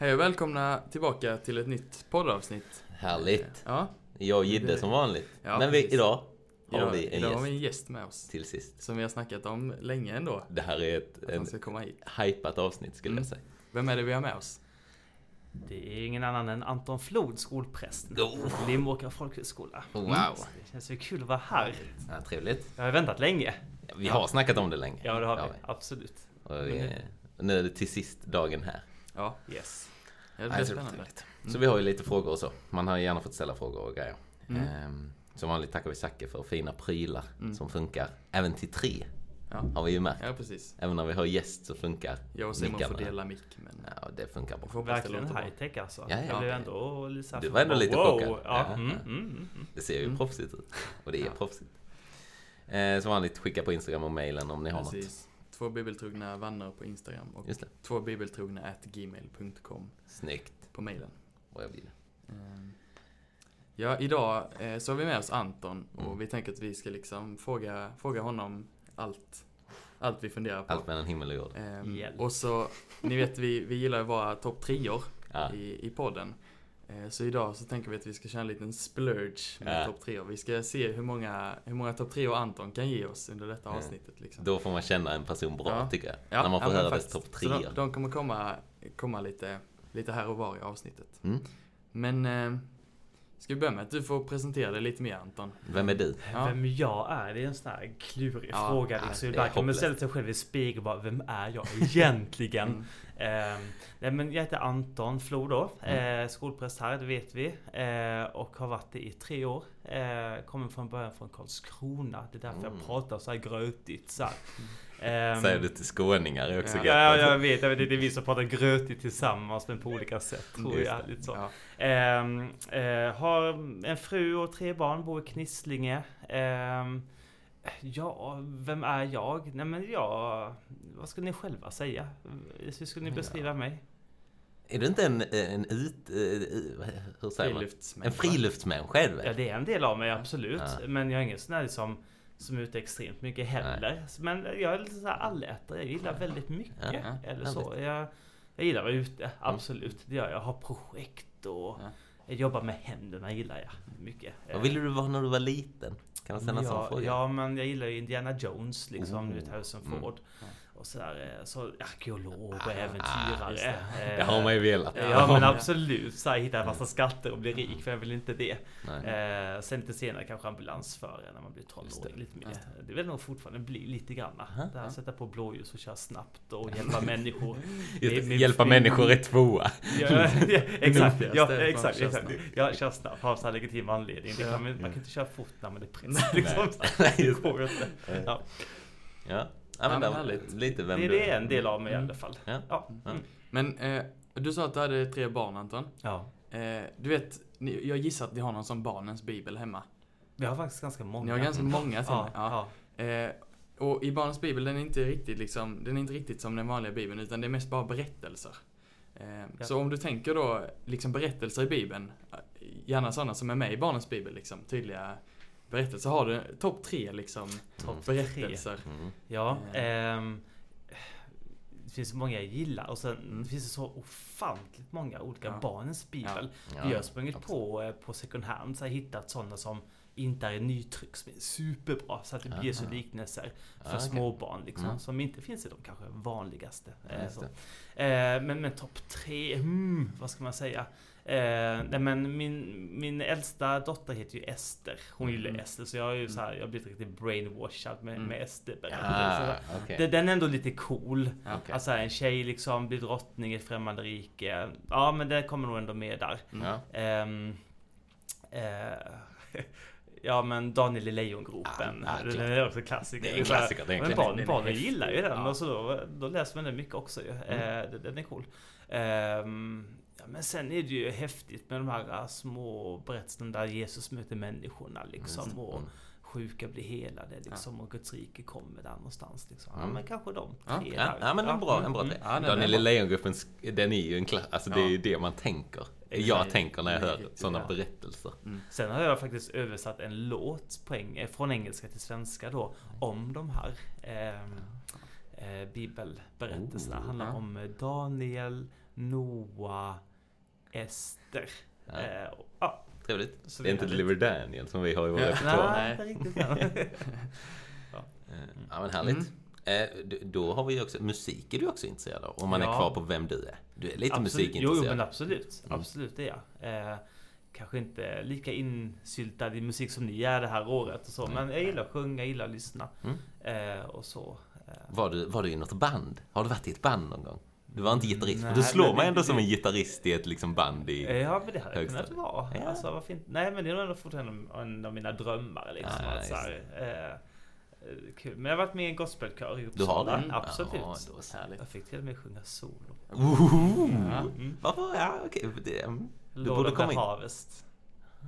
Hej och välkomna tillbaka till ett nytt poddavsnitt. Härligt. Ja, Jag och Jidde som vanligt. Ja, Men vi, idag har idag, vi en idag gäst har vi en gäst med oss. till sist. Som vi har snackat om länge ändå. Det här är ett en hypat avsnitt skulle Mm. jag säga. Vem är det vi har med oss? Det är ingen annan än Anton Flod, skolpräst. Oh. Limåkra folkhögskola. Wow. Det känns ju kul att vara här. Ja, trevligt. Jag har väntat länge. Vi har snackat om det länge. Ja, det har Ja, vi. Absolut. Och vi, nu är det till sist dagen här. Ja, Yes. ja det Nej, blir så spännande. trevligt. Så vi har ju lite frågor och så. Man har gärna fått ställa frågor och grejer. Mm. Ehm, som vanligt tackar vi Zacke för fina prylar Mm. som funkar även till tre. Ja. Har vi ju märkt. ja, precis. Även när vi har gäst så funkar Jag och Simon får dela mick, men... Ja, det funkar bra. får Verkligen låter bra. high tech alltså. Ja, ja. Jag blev ändå lite Du var ändå lite wow. chockad. Ja. Ja. Mm, mm, mm. Det ser ju Mm. proffsigt ut. Och det är Ja. proffsigt. Eh, som vanligt, skicka på Instagram och mailen om ni har något. Två bibeltrogna vänner på Instagram och Just det. två bibeltrogna at gmail.com Snyggt. på mailen. Vad jag vill. Ehm, Ja, idag eh, så har vi med oss Anton och Mm. vi tänker att vi ska liksom fråga, fråga honom allt, allt vi funderar på. Allt mellan himmel och jord. Ehm, Hjälp. och så, ni vet vi, vi gillar ju våra topp treor Ja. i, i podden. Eh, Så idag så tänker vi att vi ska köra en liten splurge med Ja. topp treor. Vi ska se hur många, hur många topp treor Anton kan ge oss under detta avsnittet. Liksom. Då får man känna en person bra, Ja. tycker jag. Ja, När man ja, får men höra dess topp Så de, tre. de kommer komma, komma lite, lite här och var i avsnittet. Mm. Men, eh, ska vi börja med att du får presentera dig lite mer Anton? Vem är du? Ja. Vem jag är, det är en sån här klurig Ja, fråga. ja, Liksom. det är Ibland kan man ställa sig själv i spegeln och bara, vem är jag egentligen? Mm. Eh, nej men jag heter Anton Flo då, Mm. eh, skolpräst här, det vet vi. Eh, och har varit det i tre år. Eh, kommer från början från Karlskrona, det är därför Mm. jag pratar så här grötigt så här. Ehm, Säger du till skåningar är också Ja. gött. Ja, jag vet, jag vet. Det är vi som pratar grötigt tillsammans men på olika sätt tror Just jag. Lite så. Ja. Ehm, eh, har en fru och tre barn, bor i Knislinge. Ja, vem är jag? Nej men jag... Vad ska ni själva säga? Hur skulle ni beskriva mig? Är du inte en, en ut... eh, Hur säger man? En friluftsmänniska är? Ja, det är en del av mig, absolut. Ja. Men jag är ingen sån här som, som är ute extremt mycket heller. Men jag är lite så här allätare. Jag gillar väldigt mycket. Ja, eller så. Jag, jag gillar att vara ute, absolut. Det gör jag. Jag har projekt och Jobbar med händerna gillar jag mycket. Vad ville du vara när du var liten? Kan man ställa en sån fråga? ja, men jag gillar ju Indiana Jones liksom, du vet Oh. Harrison Mm. Ford. Ja. Och sådär, eh, så arkeolog och Ah, äventyrare. just det. Eh, Det har man ju velat. Ja men absolut, så här, hitta en massa skatter och bli rik, för jag vill inte det. Eh, sen lite senare kanske ambulansförare när man blir tonåring. det. Lite mer. Just Det vill nog fortfarande bli lite grann. Det här sätta på blåljus och köra snabbt och hjälpa människor. Just det, med- hjälpa människor är tvåa. Ja, ja, exakt, ja, exakt, exakt. köra Ja, kör snabbt, ha en legitim anledning. Det kan, man, man kan inte köra fort när man är präst. Liksom. Nej, Det det. går inte. Ja. Ja, Ja, ja men men lite vem Det, du det är en del av mig i Mm. alla fall. Ja. Ja. Mm. Men eh, du sa att du hade tre barn Anton. ja. Eh, du vet, jag gissar att ni har någon sån barnens bibel hemma. Vi har faktiskt ganska många. Ni har ganska många till ja, mig. Ja. ja. Eh, och i barnens bibel, den är inte riktigt liksom, den är inte riktigt som den vanliga bibeln, utan det är mest bara berättelser. Eh, Ja. Så om du tänker då, liksom berättelser i bibeln, eh, gärna sådana som är med i barnens bibel, liksom, tydliga berättelser. Har du topp tre liksom, tre. berättelser? Mm. Ja, Eh. ehm, det finns så många jag gillar och sen Mm. finns det så ofantligt många olika Ja. barnens bibel. Ja, Vi har sprungit absolut. på, eh, på second hand, så har hittat sådana som inte är nytryck, som är superbra. Så att det blir Jesu Aha. liknelser för Ja, okej. småbarn liksom. Mm. Som inte finns i de kanske vanligaste. Ja, eh, så. Eh, men men topp tre, hmm, vad ska man säga? Eh, nej men min, min äldsta dotter heter ju Ester. Hon gillar Mm. Ester så jag är ju så här, jag har blivit riktigt brainwashad med, Mm. med Ester Ah, det, Den är ändå lite cool. Ja. Okej. Alltså en tjej liksom blir drottning i främmande rike. Ja men det kommer nog ändå med där. Mm. Ehm, eh, ja men Daniel i Lejongropen. Ah, ah, den klart. är också klassiker. Det är en klassiker, det är en Men barnen häftig. gillar ju den Ja. och så då, då läser man den mycket också ju. Eh, den är cool. Ja, men sen är det ju häftigt med de här äh, små berättelserna där Jesus möter människorna liksom. Just det. Och Mm. sjuka blir helade liksom. Och Guds rike kommer där någonstans liksom. Ja Mm. men kanske de Ja. tre Ja, där. ja men en bra, mm, en bra mm. Ja, Daniel Lejongruppen, den är ju en klass, alltså det är ju det man tänker. Jag tänker när jag hör sådana ja. berättelser. Sen har jag faktiskt översatt en låt på eng- från engelska till svenska då. Om de här ehm, eh, bibelberättelserna. Oh, handlar ja. om Daniel, Noah, Ester. Ja, Eh, och- ja, trevligt. så Det är inte. Deliver Daniel som vi har i vår Ja. repertoar. Nej, inte riktigt än. Eh, Ja men härligt. Mm. Eh, Då har vi också, musik är du också intresserad av? Om man är Ja. kvar på vem du är. Du är lite Absolut. Jo, musikintresserad. jo, men absolut. Mm. Absolut det är jag. Eh, kanske inte lika insyltad i musik som ni är det här året och så. Nej. Men jag gillar att sjunga, jag gillar att lyssna. Mm. Eh, och så. Eh, Var, du, var du i något band? Har du varit i ett band någon gång? Du var inte gitarrist, men Nej, du slår men mig det- ändå som det- en gitarrist i ett liksom band i... Ja, men det hade högstadiet. kunnat vara. Ja. Alltså, vad fint. Nej, men det är nog ändå fortfarande en, av mina drömmar. Liksom, Ja, att, så här, eh, kul. Men jag har varit med i en gospelkör i Du har Uppsala. det? Absolut. Ja. Härligt. Jag fick till och med sjunga solo. Ohoho! Ja. Mm. Varför? Ja, okej. det- mm. Du Lord borde komma in. Harvest.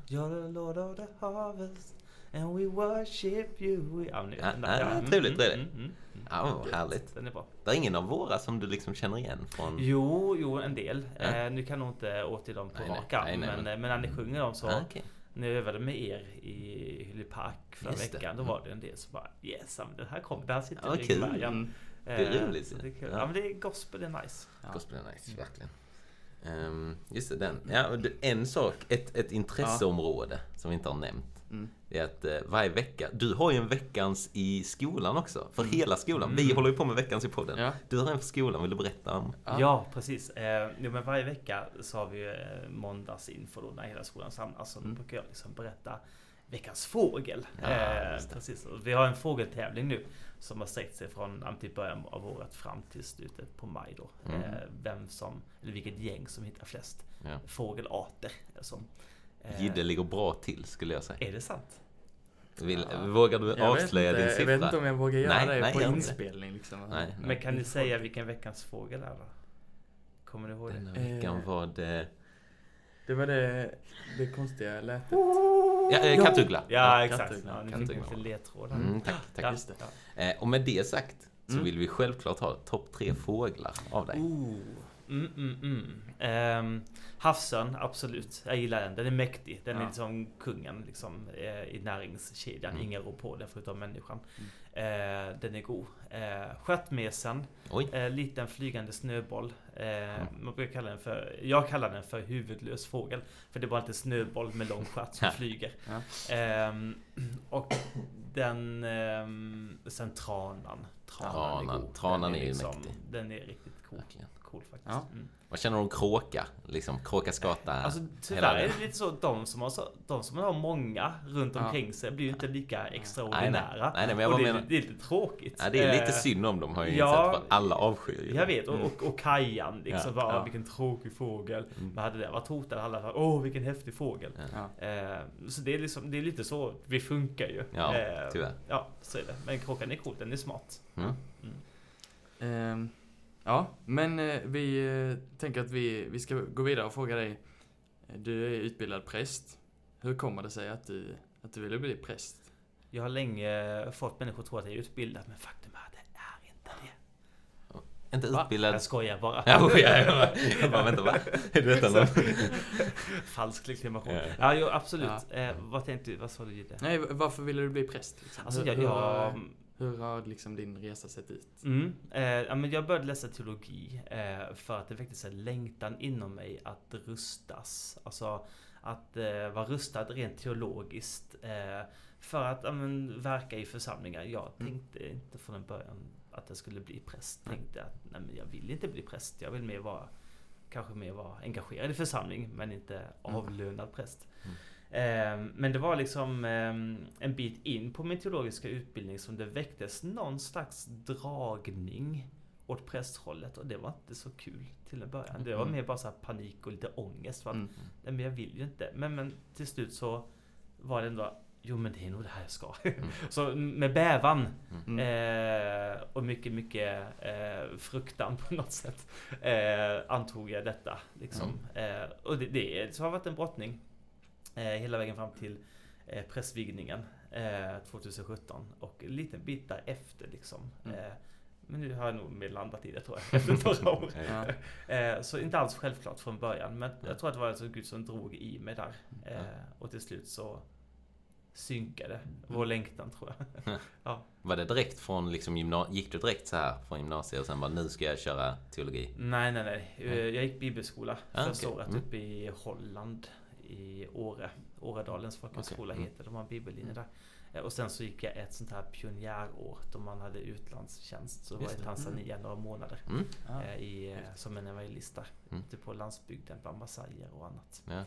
You're the Lord of the Harvest and we worship you. Ja, men Ja, där. ja, Mm, trevligt, mm, trevligt. mm, mm, mm. Ja, härligt. Den är bra. Det är ingen av våra som du liksom känner igen från... Jo, jo, en del. Ja. Eh, nu kan nog inte återge dem på rak arm, men, men- eh, men när ni sjunger dem så Ah, okej. När jag övade med er i Hyllie Park förra Just det. veckan, då Mm. var det en del som bara Yes, ja, men den här kom, där sitter Ja, ja, kul. Bergen. Mm. Det är roligt det är kul. Ja. Ja. men det är gospel, det är nice. Ja. Gospel är nice, verkligen. Ehm, just det, den. Ja, det- en sak, ett, ett intresseområde som vi inte har nämnt. Mm. Det är att eh, varje vecka, du har ju en veckans i skolan också. För hela skolan. Vi Mm. håller ju på med veckans i podden. Ja. Du har en för skolan, vill du berätta om? Ja. Ja, precis. Eh, jo, men varje vecka så har vi eh, måndagsinfo då när hela skolan samlas. Så då Mm. brukar jag liksom berätta veckans fågel. Ja, eh, precis. Vi har en fågeltävling nu som har sträckt sig från till början av året fram till slutet på maj då. Mm. Eh, vem som, eller vilket gäng som hittar flest Ja. fågelarter. Alltså. Eh, Jidde ligger bra till skulle jag säga. Är det sant? Vill, Ja. Vågar du Jag avslöja din Jag siffra? vet inte om jag vågar göra Nej, det nej, på inspelning liksom. Nej. Men kan ni säga vilken veckans fågel är då? Kommer ni ihåg det? Denna veckan Eh. var det... Det var det, det konstiga lätet. Ja, eh, kattuggla. Ja, Ja, exakt. kattuggla. Ja, ni fick Kattuggla. en liten ledtråd. här. Mm, tack, tack. Ja, Just det. ja. Eh, och med det sagt så Mm. vill vi självklart ha topp tre fåglar av dig. Ooh. Mm, mm, mm. Ehm, havsörn, absolut. Jag gillar den. Den är mäktig. Den är Ja. liksom kungen liksom, eh, i näringskedjan. Mm. Ingen rår på den förutom människan. Eh, den är god. Eh, stjärtmesen, eh, liten flygande snöboll. Eh, Mm. Man brukar kalla den för, jag kallar den för huvudlös fågel. För det är bara en liten snöboll med lång stjärt som flyger. Ehm, och den, ehm, sen tranan. Tranan, Tranan. god. Tranan Den är ju mäktig. Den är riktigt cool. Cool faktiskt. Ja. Mm. Vad känner du om kråka? Liksom, kråka skata? Alltså tyvärr är det lite så att de som har, så, de som har många runt Ja. omkring sig blir ju inte lika extraordinära. Nej, nej. Nej, nej, men jag och det, är, menar- det är lite tråkigt. Ja, det är lite Eh, synd om dem har jag ja, insett. För alla avskyr ju Jag vet, och, Mm. och, och Kajan liksom Ja, bara, ja. vilken tråkig fågel. Mm. Men hade det varit hotad hade alla åh vilken häftig fågel. Ja. Eh, så det är, liksom, det är lite så vi funkar ju. Ja, Eh, tyvärr. Ja, så är det. Men kråkan är cool, den är smart. Mm. Ehm, ja, men eh, vi eh, tänker att vi, vi ska gå vidare och fråga dig. Eh, Du är utbildad präst. Hur kommer det sig att du, att du ville bli präst? Jag har länge fått människor att tro att jag är utbildad, men faktum är att det är inte det. Inte Va? utbildad... Jag skojar bara. Ja, oj, ja, ja, jag bara, vänta, va? Är detta någon... Falsk legitimation. Ja. Ja, jo, absolut. Ja. Eh, vad tänkte du? Vad sa du? Nej, varför ville du bli präst? Liksom? Alltså, jag, jag, har, hur har liksom din resa sett ut? mm, eh, ja, men jag började läsa teologi eh, för att det väcktes en längtan inom mig att rustas. Alltså att eh, vara rustad rent teologiskt. Eh, för att ja, men, verka i församlingar. Jag Mm. tänkte inte från början att jag skulle bli präst. Nej. Tänkte att nej, men jag vill inte bli präst. Jag vill mer vara kanske mer vara engagerad i församling men inte avlönad präst. Eh, Men det var liksom eh, en bit in på min teologiska utbildning som det väcktes någon slags dragning åt prästhållet och det var inte så kul till en början. Det var Mm. mer bara så panik och lite ångest för att Mm. nej, men jag vill ju inte. Men, men till slut så var det ändå Jo men det är nog det här jag ska. så med bävan Mm. eh, och mycket, mycket eh, fruktan på något sätt eh, antog jag detta. Liksom. Eh, och det, det, har varit en brottning hela vägen fram till eh, prästvigningen eh, 2017 och en liten bit därefter liksom. Mm. Eh, men nu har jag nog mer landat i det tror jag, efter några år. Ja. Eh, så inte alls självklart från början, men jag tror att det var alltså Gud som drog i mig där. Eh, och till slut så synkade. Vår längtan tror jag. Var det direkt från liksom gymna- Gick du direkt så här från gymnasiet och sen bara nu ska jag köra teologi? Nej, nej, nej. Eh, Jag gick bibelskola Ah, första okej. året Mm. uppe i Holland. I Åre. Åredalens folkhögskola Okej. Mm. heter det. De har en bibellinje där. Eh, Och sen så gick jag ett sånt här pionjärår då man hade utlandstjänst. Så var jag i det. Tanzania några månader. Mm. Ja. eh, i, eh, som en evangelist där. Mm. Ute på landsbygden bland massajer och annat. Ja.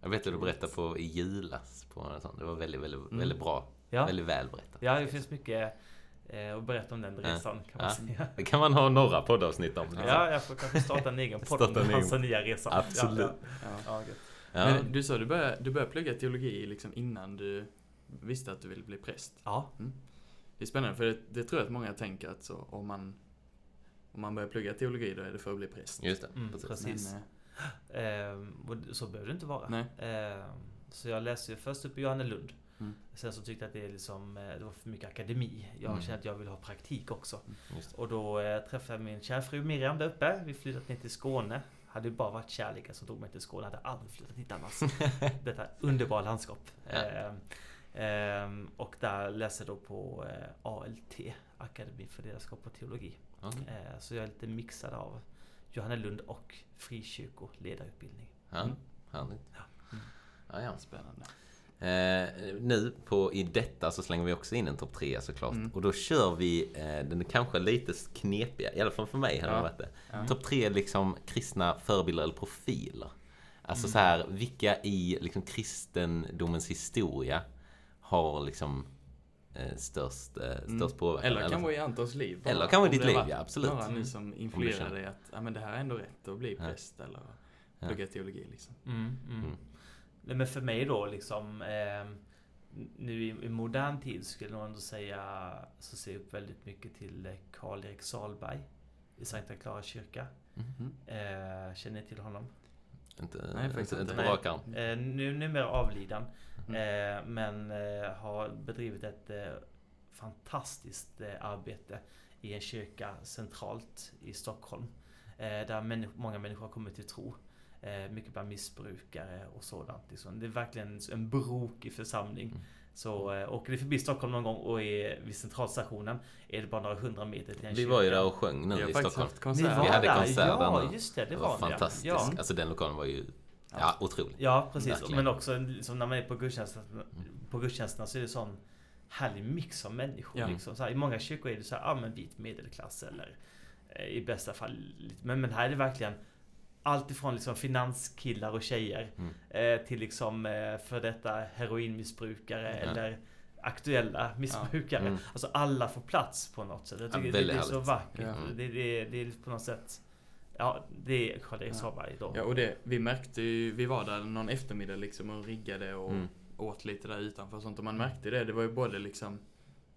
Jag vet att du berättade på i julas på en sån. Det var väldigt, väldigt, Mm. väldigt bra. Ja, Väldigt väl berättat. ja det finns mycket eh, att berätta om den resan kan man Ja. säga. Det kan man ha några poddavsnitt om. Liksom. Ja, jag får kanske starta en egen podd om Tanzania-resan. Absolut. Ja, Ja. Ja. Men du sa du började, du började plugga teologi liksom innan du visste att du ville bli präst. ja. Det är spännande för det, det tror jag att många tänker att så, om man om man börjar plugga teologi då är det för att bli präst. Just det. Mm, precis. precis. Men, Ehm, och så behöver det inte vara. Nej. Ehm, så jag läste ju först upp i Johannelund. Mm. Sen så tyckte jag att det, är liksom, eh, det var för mycket akademi. Jag Mm. kände att jag ville ha praktik också. Just det. Och då eh, träffade jag min kära fru Miriam där uppe. Vi flyttat ner till Skåne. Hade ju bara varit kärleken som tog mig till Skåne. Hade aldrig flyttat hit annars. Detta underbara landskap. Ja. Ehm, ehm, och där läste jag då på eh, ALT, Akademi för ledarskap och teologi. Okej. Eh, så jag är lite mixad av Johannelund och frikyrkoledarutbildning. Ja, Mm. härligt. Mm. Ja, ja. Spännande. Eh, nu på, i detta så slänger vi också in en topp tre såklart. Mm. Och då kör vi eh, den kanske lite knepiga, i alla fall för mig har det Ja. varit det. Ja. Topp tre liksom kristna förebilder eller profiler. Alltså Mm. så här, vilka i liksom kristendomens historia har liksom eh, störst, eh, Mm. störst påverkan? Eller kan vara i Antons liv. bara. Eller kan vara i ditt det liv, ja, absolut. Några nu Mm. som känner- influerar dig att ja, men det här är ändå rätt att bli Ja. präst eller Ja. plugga teologi liksom. Mm, mm. Mm. Men för mig då liksom ehm, Nu i, i modern tid skulle jag nog ändå säga Så ser jag upp väldigt mycket till eh, Karl-Erik Salberg I Sankta Clara kyrka Mhm. eh, Känner ni till honom? Inte, Nej, faktiskt inte, inte. på rak arm. Eh, nu, numera avliden Mm. eh, Men eh, har bedrivit ett eh, fantastiskt eh, arbete I en kyrka centralt i Stockholm eh, Där människ- många människor har kommit till tro eh, Mycket bland missbrukare och sådant liksom. Det är verkligen en brokig församling Mm. Så eh, åker ni förbi Stockholm någon gång och är vid centralstationen Är det bara några hundra meter till en Vi kyrka var ju där och sjöng nu Vi i Stockholm. Ni var Vi hade konsert ja, där just det, det, Det var var ja. fantastiskt. Ja. Alltså den lokalen var ju ja, otrolig. Ja, precis. Verkligen. Men också liksom, när man är på gudstjänsterna, på gudstjänsterna så är det sån härlig mix av människor. Ja. Liksom. Så här, I många kyrkor är det så här, ja men vit medelklass eller eh, i bästa fall lite. Men, men här är det verkligen allt ifrån liksom finanskillar och tjejer Mm. eh, till liksom eh, för detta heroinmissbrukare Ja. eller aktuella missbrukare. Mm. Alltså alla får plats på något sätt. Jag Ja, tycker det, väldigt det är så härligt. vackert. Ja. Det, det, det är på något sätt Ja, det är Karl-Erik Ja. Ja, och det, vi märkte ju, vi var där någon eftermiddag liksom och riggade och Mm. åt lite där utanför och sånt och man märkte det. Det var ju både liksom,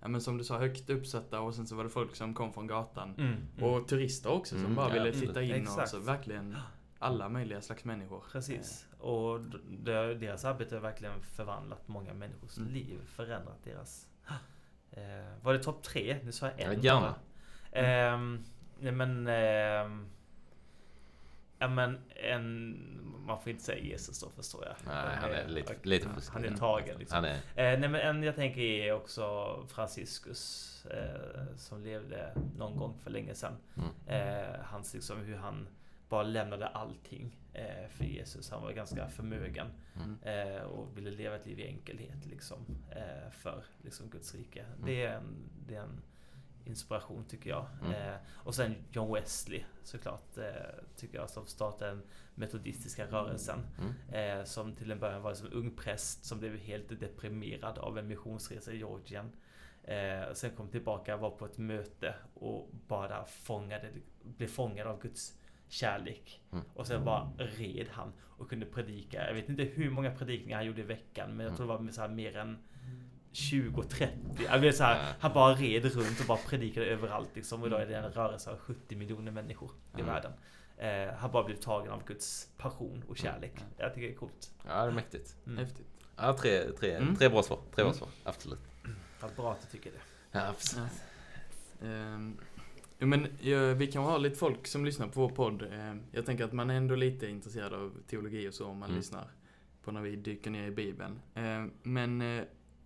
ja men som du sa, högt uppsatta och sen så var det folk som kom från gatan. Mm, mm. Och turister också som Mm, bara ja, ville titta in och Exakt. så verkligen alla möjliga slags människor. Precis. Och d- det, deras arbete har verkligen förvandlat många människors Mm. liv. Förändrat deras... Eh, var det topp tre? Nu sa jag en Ja, gärna. Ehm, nej men... ehm, ja men en... Man får inte säga Jesus då förstår jag. Nej, han är lite, lite fuskig. Han är tagen liksom. Han är, Eh, nej men en jag tänker är också Franciscus. Eh, som levde någon gång för länge sedan. mm. Eh, hans liksom hur han bara lämnade allting eh, för Jesus. Han var ganska förmögen Mm. eh, och ville leva ett liv i enkelhet liksom, eh, för liksom, Guds rike. Mm. Det, är en, det är en inspiration tycker jag. Mm. Eh, och sen John Wesley såklart, eh, tycker jag, som startade den metodistiska rörelsen. Mm. Eh, som till en början var som ung präst som blev helt deprimerad av en missionsresa i Georgien. Eh, sen kom tillbaka, var på ett möte och bara fångade, blev fångad av Guds kärlek. Mm. Och sen bara red han och kunde predika. Jag vet inte hur många predikningar han gjorde i veckan men jag tror det var så här mer än 20-30. Jag vet så här, Ja. Han bara red runt och bara predikade överallt liksom. Och idag är det en rörelse av 70 miljoner människor i Mm. världen. Eh, han bara blev tagen av Guds passion och kärlek. Mm. Jag tycker det är coolt. Ja, det är mäktigt. Mm. Häftigt. Ja, tre, tre, Mm. tre bra svar. Tre bra Mm. svar. Absolut. Vad bra att du tycker det. Ja, absolut. Ehm, jo, men vi kan ha lite folk som lyssnar på vår podd. Ehm, jag tänker att man är ändå lite intresserad av teologi och så om man Mm. lyssnar på när vi dyker ner i Bibeln. Ehm, men eh,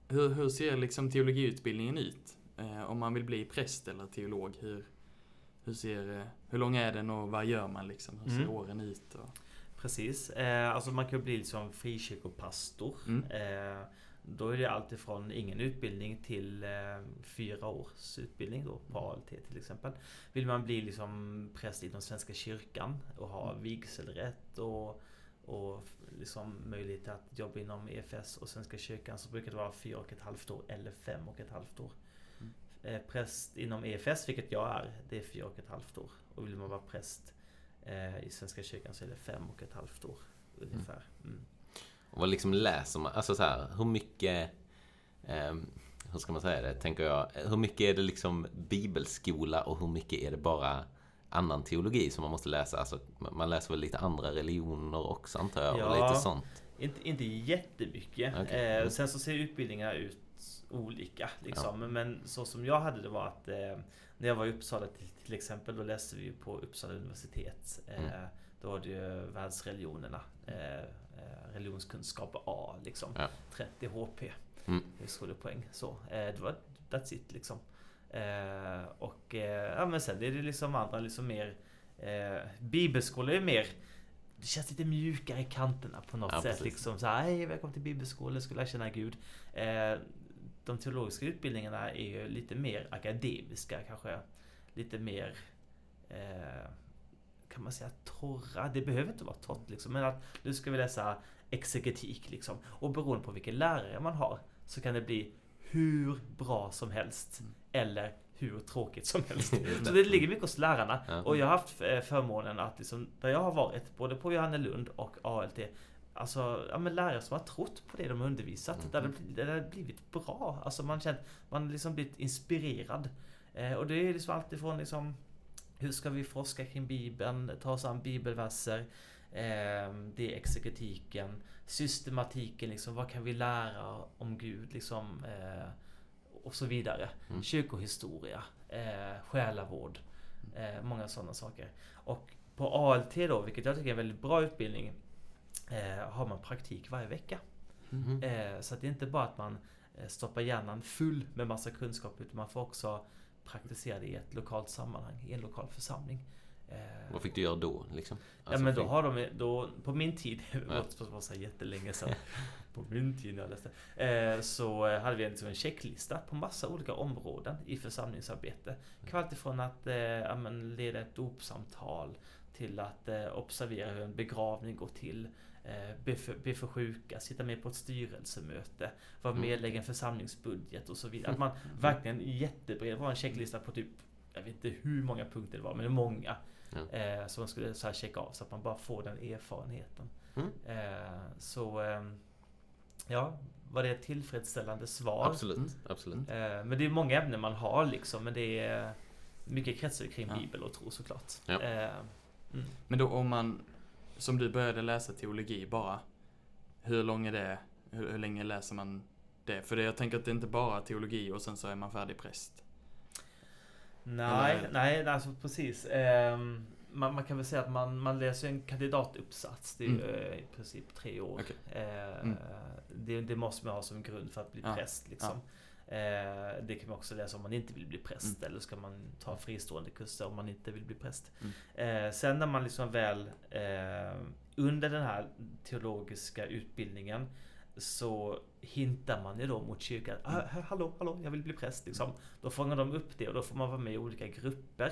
hur, hur ser liksom teologiutbildningen ut? Eh, om man vill bli präst eller teolog, hur, hur, ser, eh, hur lång är den och vad gör man liksom? Hur ser Mm. åren ut? Och, Precis. Eh, alltså man kan bli liksom frikyrkopastor. Mm. Då är det alltifrån ingen utbildning till eh, fyra års utbildning då på ALT till exempel. Vill man bli liksom präst inom Svenska kyrkan och ha vigselrätt och, och liksom möjlighet att jobba inom EFS och Svenska kyrkan så brukar det vara fyra och ett halvt år eller fem och ett halvt år. Mm. Eh, präst inom EFS, vilket jag är, det är fyra och ett halvt år. Och vill man vara präst eh, i Svenska kyrkan så är det fem och ett halvt år ungefär. Mm. Och vad liksom läser man? Alltså så här, hur mycket... ehm, hur ska man säga det, tänker jag. Hur mycket är det liksom bibelskola och hur mycket är det bara annan teologi som man måste läsa? Alltså, man läser väl lite andra religioner också antar jag? Och Ja. lite sånt. Inte, inte jättemycket. Okej. Eh, Mm. sen så ser utbildningarna ut olika. Liksom. Men så som jag hade det var att eh, när jag var i Uppsala till, till exempel, då läste vi på Uppsala universitet. Eh, Mm. Då var det ju världsreligionerna. Eh, eh, religionskunskap A, liksom. Ja. 30 HP. Mm. Högskolepoäng. Så. Eh, det var that's it liksom. Eh, och eh, ja, men sen är det liksom andra liksom mer eh, Bibelskola är mer det känns lite mjukare i kanterna på något Ja, sätt. precis. Liksom så här, hej välkommen till bibelskolan, skulle jag känna Gud. Eh, de teologiska utbildningarna är ju lite mer akademiska kanske. Lite mer eh, kan man säga torra. Det behöver inte vara torrt liksom. Men att nu ska vi läsa exegetik liksom. Och beroende på vilken lärare man har så kan det bli hur bra som helst. Mm. Eller hur tråkigt som helst. Så det. ligger mycket hos lärarna. Ja. Och jag har haft eh, förmånen att liksom, där jag har varit, både på Johannelund och ALT, Alltså, ja men lärare som har trott på det de har undervisat. Mm. Där, det, där det har blivit bra. Alltså man känt, man har liksom blivit inspirerad. Eh, och det är liksom alltifrån liksom hur ska vi forska kring Bibeln, ta oss an bibelverser, eh, det är exegetiken, systematiken, liksom, vad kan vi lära om Gud, liksom, eh, och så vidare. Mm. Kyrkohistoria, eh, själavård, eh, många sådana saker. Och på ALT då, vilket jag tycker är en väldigt bra utbildning, eh, har man praktik varje vecka. Eh, så det är inte bara att man eh, stoppar hjärnan full med massa kunskap, utan man får också praktisera det i ett lokalt sammanhang, i en lokal församling. Eh, Vad fick du göra då? Liksom? Ja Alltså, men då fick- har de, då, på min tid, det Ja. var så jättelänge sedan, på min tid när jag läste, eh, så eh, hade vi liksom en checklista på massa olika områden i församlingsarbete. Vara alltifrån att eh, ja, leda ett dopsamtal till att eh, observera hur en begravning går till, eh, be, för, be för sjuka, sitta med på ett styrelsemöte, vara Mm. och lägga en församlingsbudget och så vidare. Att man verkligen jättebred, var en checklista på typ, jag vet inte hur många punkter det var, men det är många. Ja. Eh, som man skulle så här checka av så att man bara får den erfarenheten. Mm. Eh, så ehm, ja, var det ett tillfredsställande svar? Absolut, Mm. absolut. Men det är många ämnen man har liksom, men det är mycket kretsar kring Ja. bibel och tro såklart. Ja. Mm. Men då om man, som du började läsa teologi bara, hur lång är det? Hur, hur länge läser man det? För det, jag tänker att det är inte bara teologi och sen så är man färdig präst. Nej, Eller- nej, alltså precis. Ehm, man, man kan väl säga att man, man läser en kandidatuppsats. Det är ju Mm. eh, i princip tre år. Okej. Eh, Mm. det, det måste man ha som grund för att bli Ja, präst. Liksom. Eh, det kan man också läsa om man inte vill bli präst. Mm. Eller ska man ta fristående kurser om man inte vill bli präst. Mm. Eh, sen när man liksom väl eh, under den här teologiska utbildningen så hintar man ju då mot kyrkan. Ah, Mm. ha- hallå, hallå, jag vill bli präst. Liksom. Då fångar de upp det och då får man vara med i olika grupper.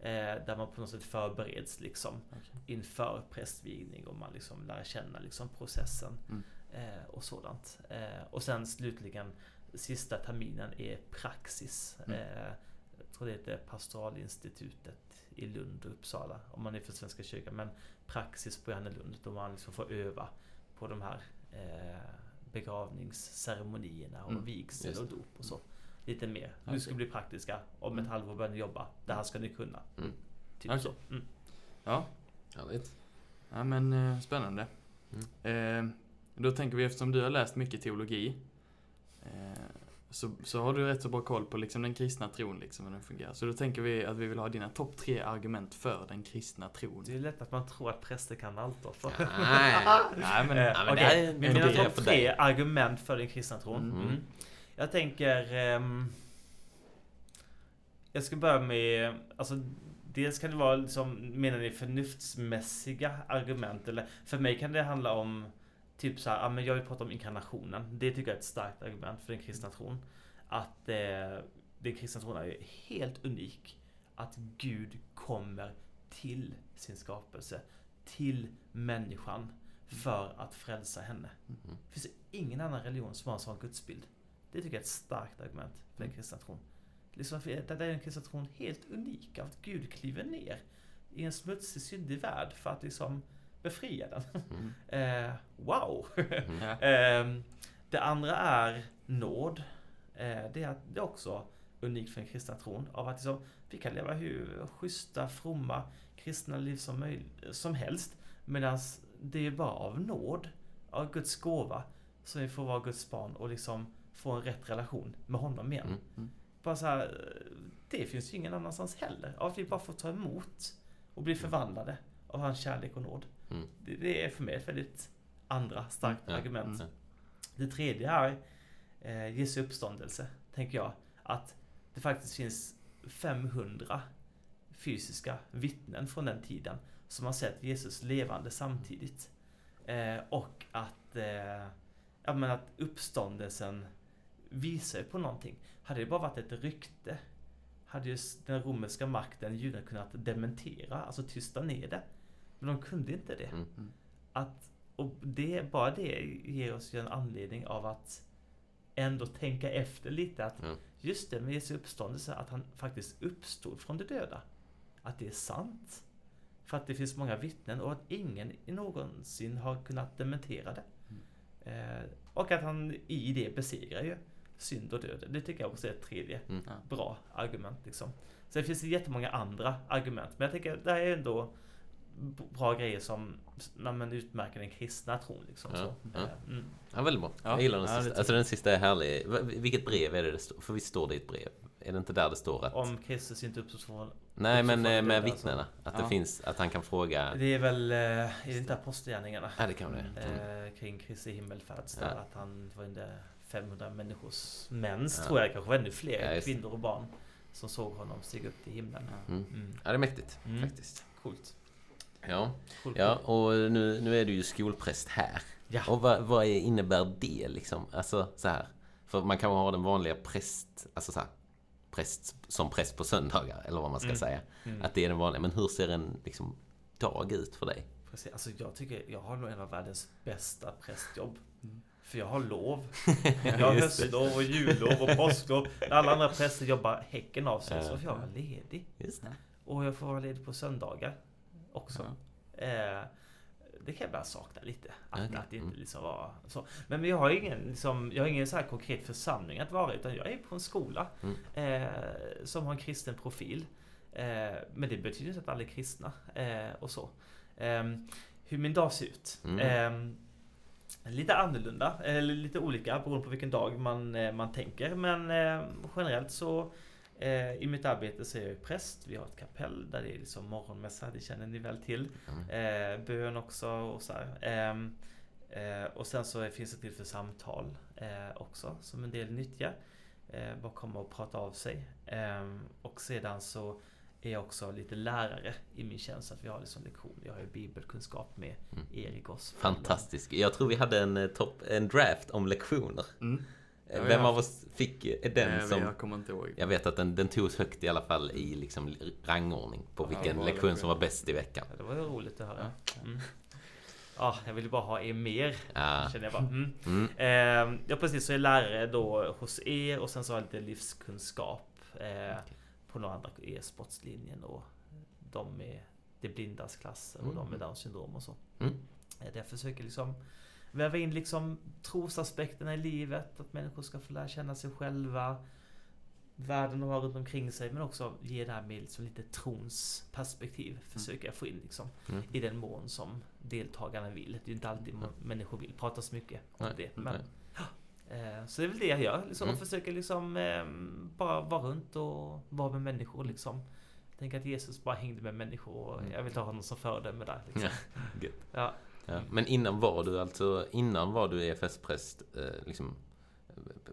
Eh, där man på något sätt förbereds liksom Okej. inför prästvigning och man liksom lär känna liksom processen Mm. eh, och sådant. Eh, och sen slutligen sista terminen är praxis. Mm. Eh, jag tror det heter Pastoralinstitutet i Lund och Uppsala om man är för Svenska kyrkan. Men praxis på Johannelund då man liksom får öva på de här eh, begravningsceremonierna och Mm, vigsel och dop och så. Lite mer. Nu ska vi bli praktiska. Om ett Mm. halvår börjar ni jobba. Det här ska ni kunna. Mm. Typ Okej. så. Mm. Ja, Härligt. ja men eh, spännande. Eh, då tänker vi, eftersom du har läst mycket teologi, så, så har du rätt så bra koll på liksom den kristna tron, liksom hur den fungerar. Så då tänker vi att vi vill ha dina topp tre argument för den kristna tron. Det är lätt att man tror att präster kan allt också. Nej. Nej, men, Eh, Ja, men är- men det mina topp tre argument för den kristna tron. Mm. Mm. Jag tänker... ehm, jag ska börja med... Alltså, dels kan det vara liksom, menar ni förnuftsmässiga argument? Eller för mig kan det handla om typ så här, ja, men jag vill prata om inkarnationen. Det tycker jag är ett starkt argument för den kristna tron. Att eh, den kristna tron är helt unik. Att Gud kommer till sin skapelse, till människan för att frälsa henne. Mm. Det finns ingen annan religion som har en sån gudsbild. Det tycker jag är ett starkt argument för den kristna tron. Liksom, där är den kristna tron helt unik. Att Gud kliver ner i en smutsig, syndig värld för att liksom befria den. Mm. Eh, wow! Mm. Ehm, det andra är nåd. Eh, det, är, det är också unikt för den kristna tron. Av att liksom, vi kan leva hur schyssta, fromma, kristna liv som, möj- som helst. Medan det är bara av nåd, av Guds gåva, som vi får vara Guds barn och liksom få en rätt relation med honom igen. Mm. Mm. Bara så här, det finns ju ingen annanstans heller. Av att vi bara får ta emot och bli förvandlade av hans kärlek och nåd. Mm. Det, det är för mig ett väldigt andra starkt Ja. argument. Mm. Det tredje är eh, Jesu uppståndelse, tänker jag. Att det faktiskt finns 500 fysiska vittnen från den tiden som har sett Jesus levande samtidigt. Eh, och att, eh, ja, men att uppståndelsen visar på någonting. Hade det bara varit ett rykte hade ju den romerska makten, judarna, kunnat dementera, alltså tysta ner det. Men de kunde inte det. Mm. Att, och det, bara det ger oss ju en anledning av att ändå tänka efter lite att Ja. just det med Jesu uppståndelse, att han faktiskt uppstod från de döda. Att det är sant. För att det finns många vittnen och att ingen någonsin har kunnat dementera det. Eh, och att han i det besegrar ju synd och död. Det tycker jag också är ett tredje Mm. Bra argument. Liksom. Så det finns jättemånga andra argument. Men jag tycker det här är ändå bra grejer som när man utmärker den kristna tron. Liksom, Ja, så. ja. Eh, Mm. Ja, väldigt bra. Ja, jag gillar den ja, sista. Alltså den sista är härlig. Vilket brev är det det står? För visst står det i ett brev? Är det inte där det står att... Om Kristus inte uppstod från... Nej, men eh, med döda, vittnena. Att det Ja. finns, att han kan fråga... Det är väl, eh, är det inte Apostlagärningarna? Ja, det kan det. Mm. Kring Kristi himmelfärds Ja. där att han var under 500 människors mäns Ja. tror jag, kanske ännu fler Ja, kvinnor och barn som såg honom stiga upp till himlen. Ja. Mm. Mm. Ja, det är mäktigt Mm. faktiskt. Coolt. Ja, ja och nu, nu är du ju skolpräst här. Ja. Och vad, vad är, innebär det liksom? Alltså så här. För man kan ha den vanliga präst, alltså så här, präst som präst på söndagar, eller vad man ska Mm. säga. Mm. Att det är den vanliga. Men hur ser en liksom, dag ut för dig? Precis. Alltså jag tycker jag har nog en av världens bästa prästjobb. Mm. För jag har lov. Jag har höstlov och jullov och påsklov. När alla andra präster jobbar häcken av sig så får jag vara ledig. Och jag får vara ledig på söndagar också. Eh, det kan jag bara sakna lite. Att, Okej. att det inte Mm. liksom var så. Men jag har ingen, liksom, jag har ingen så här konkret församling att vara. Utan jag är på en skola Mm. eh, som har en kristen profil. Eh, men det betyder inte att alla är kristna. Eh, och så. Eh, hur min dag ser ut. Mm. Eh, lite annorlunda, eller lite olika beroende på vilken dag man, eh, man tänker. Men eh, generellt så i mitt arbete så är jag präst. Vi har ett kapell där det är liksom morgonmässa, det känner ni väl till. Mm. Eh, bön också och så här. Ehm, eh, och sen så finns det till för samtal eh, också som en del nyttjar. Eh, bara komma och prata av sig. Ehm, och sedan så är jag också lite lärare i min tjänst. Att vi har liksom lektioner. Jag har ju bibelkunskap med Mm. Erik Oss. Fantastisk. Jag tror vi hade en, eh, topp, en draft om lektioner. Mm. Ja, Vem ja. av oss fick den Eh, som... Jag kommer inte ihåg. Jag vet att den, den togs högt i alla fall i liksom rangordning på Ja, vilken bra lektion som var bäst i veckan. Ja, det var ju roligt att höra. Mm. Ja, jag ville bara ha er mer. Ja. Känner jag bara. Mm. Mm. Eh, ja precis, så är jag lärare då hos er och sen så har jag lite livskunskap eh, på några andra e-sportslinjen och de med det blindas klasser och Mm. de med Downs syndrom och så. Mm. Eh, jag försöker liksom väva in liksom trosaspekterna i livet, att människor ska få lära känna sig själva, världen de har runt omkring sig, men också ge det här med liksom lite trons perspektiv. Försöker jag få in liksom Mm. i den mån som deltagarna vill. Det är ju inte alltid Mm. människor vill prata så mycket om Nej, det. Men. Eh, så det är väl det jag gör. Liksom, Mm. försöker liksom eh, bara vara runt och vara med människor. Liksom. Tänker att Jesus bara hängde med människor och Mm. jag vill ta honom som föredöme där. Liksom. Ja. Ja. Men innan var du alltså, innan var du EFS-präst, eh, liksom,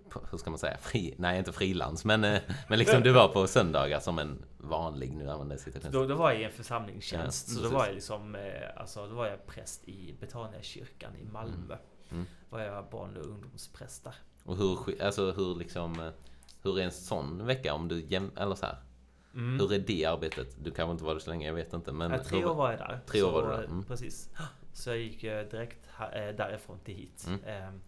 på- hur ska man säga, fri, nej inte frilans, men, eh, men liksom du var på söndagar som en vanlig, nu använder jag citations- Då, då var jag i en församlingstjänst. Ja, så då var jag liksom, eh, alltså då var jag präst i Betaniakyrkan i Malmö. Mm. Var jag barn och ungdomspräst där. Och hur, alltså hur liksom, eh, hur är en sån vecka om du jäm, eller så här, Mm. hur är det arbetet? Du kanske inte var där så länge, jag vet inte, men ja, tre år var jag där. Tre år var du där, mm. Precis. Så jag gick eh, direkt eh, därifrån till hit. Mm. Ehm,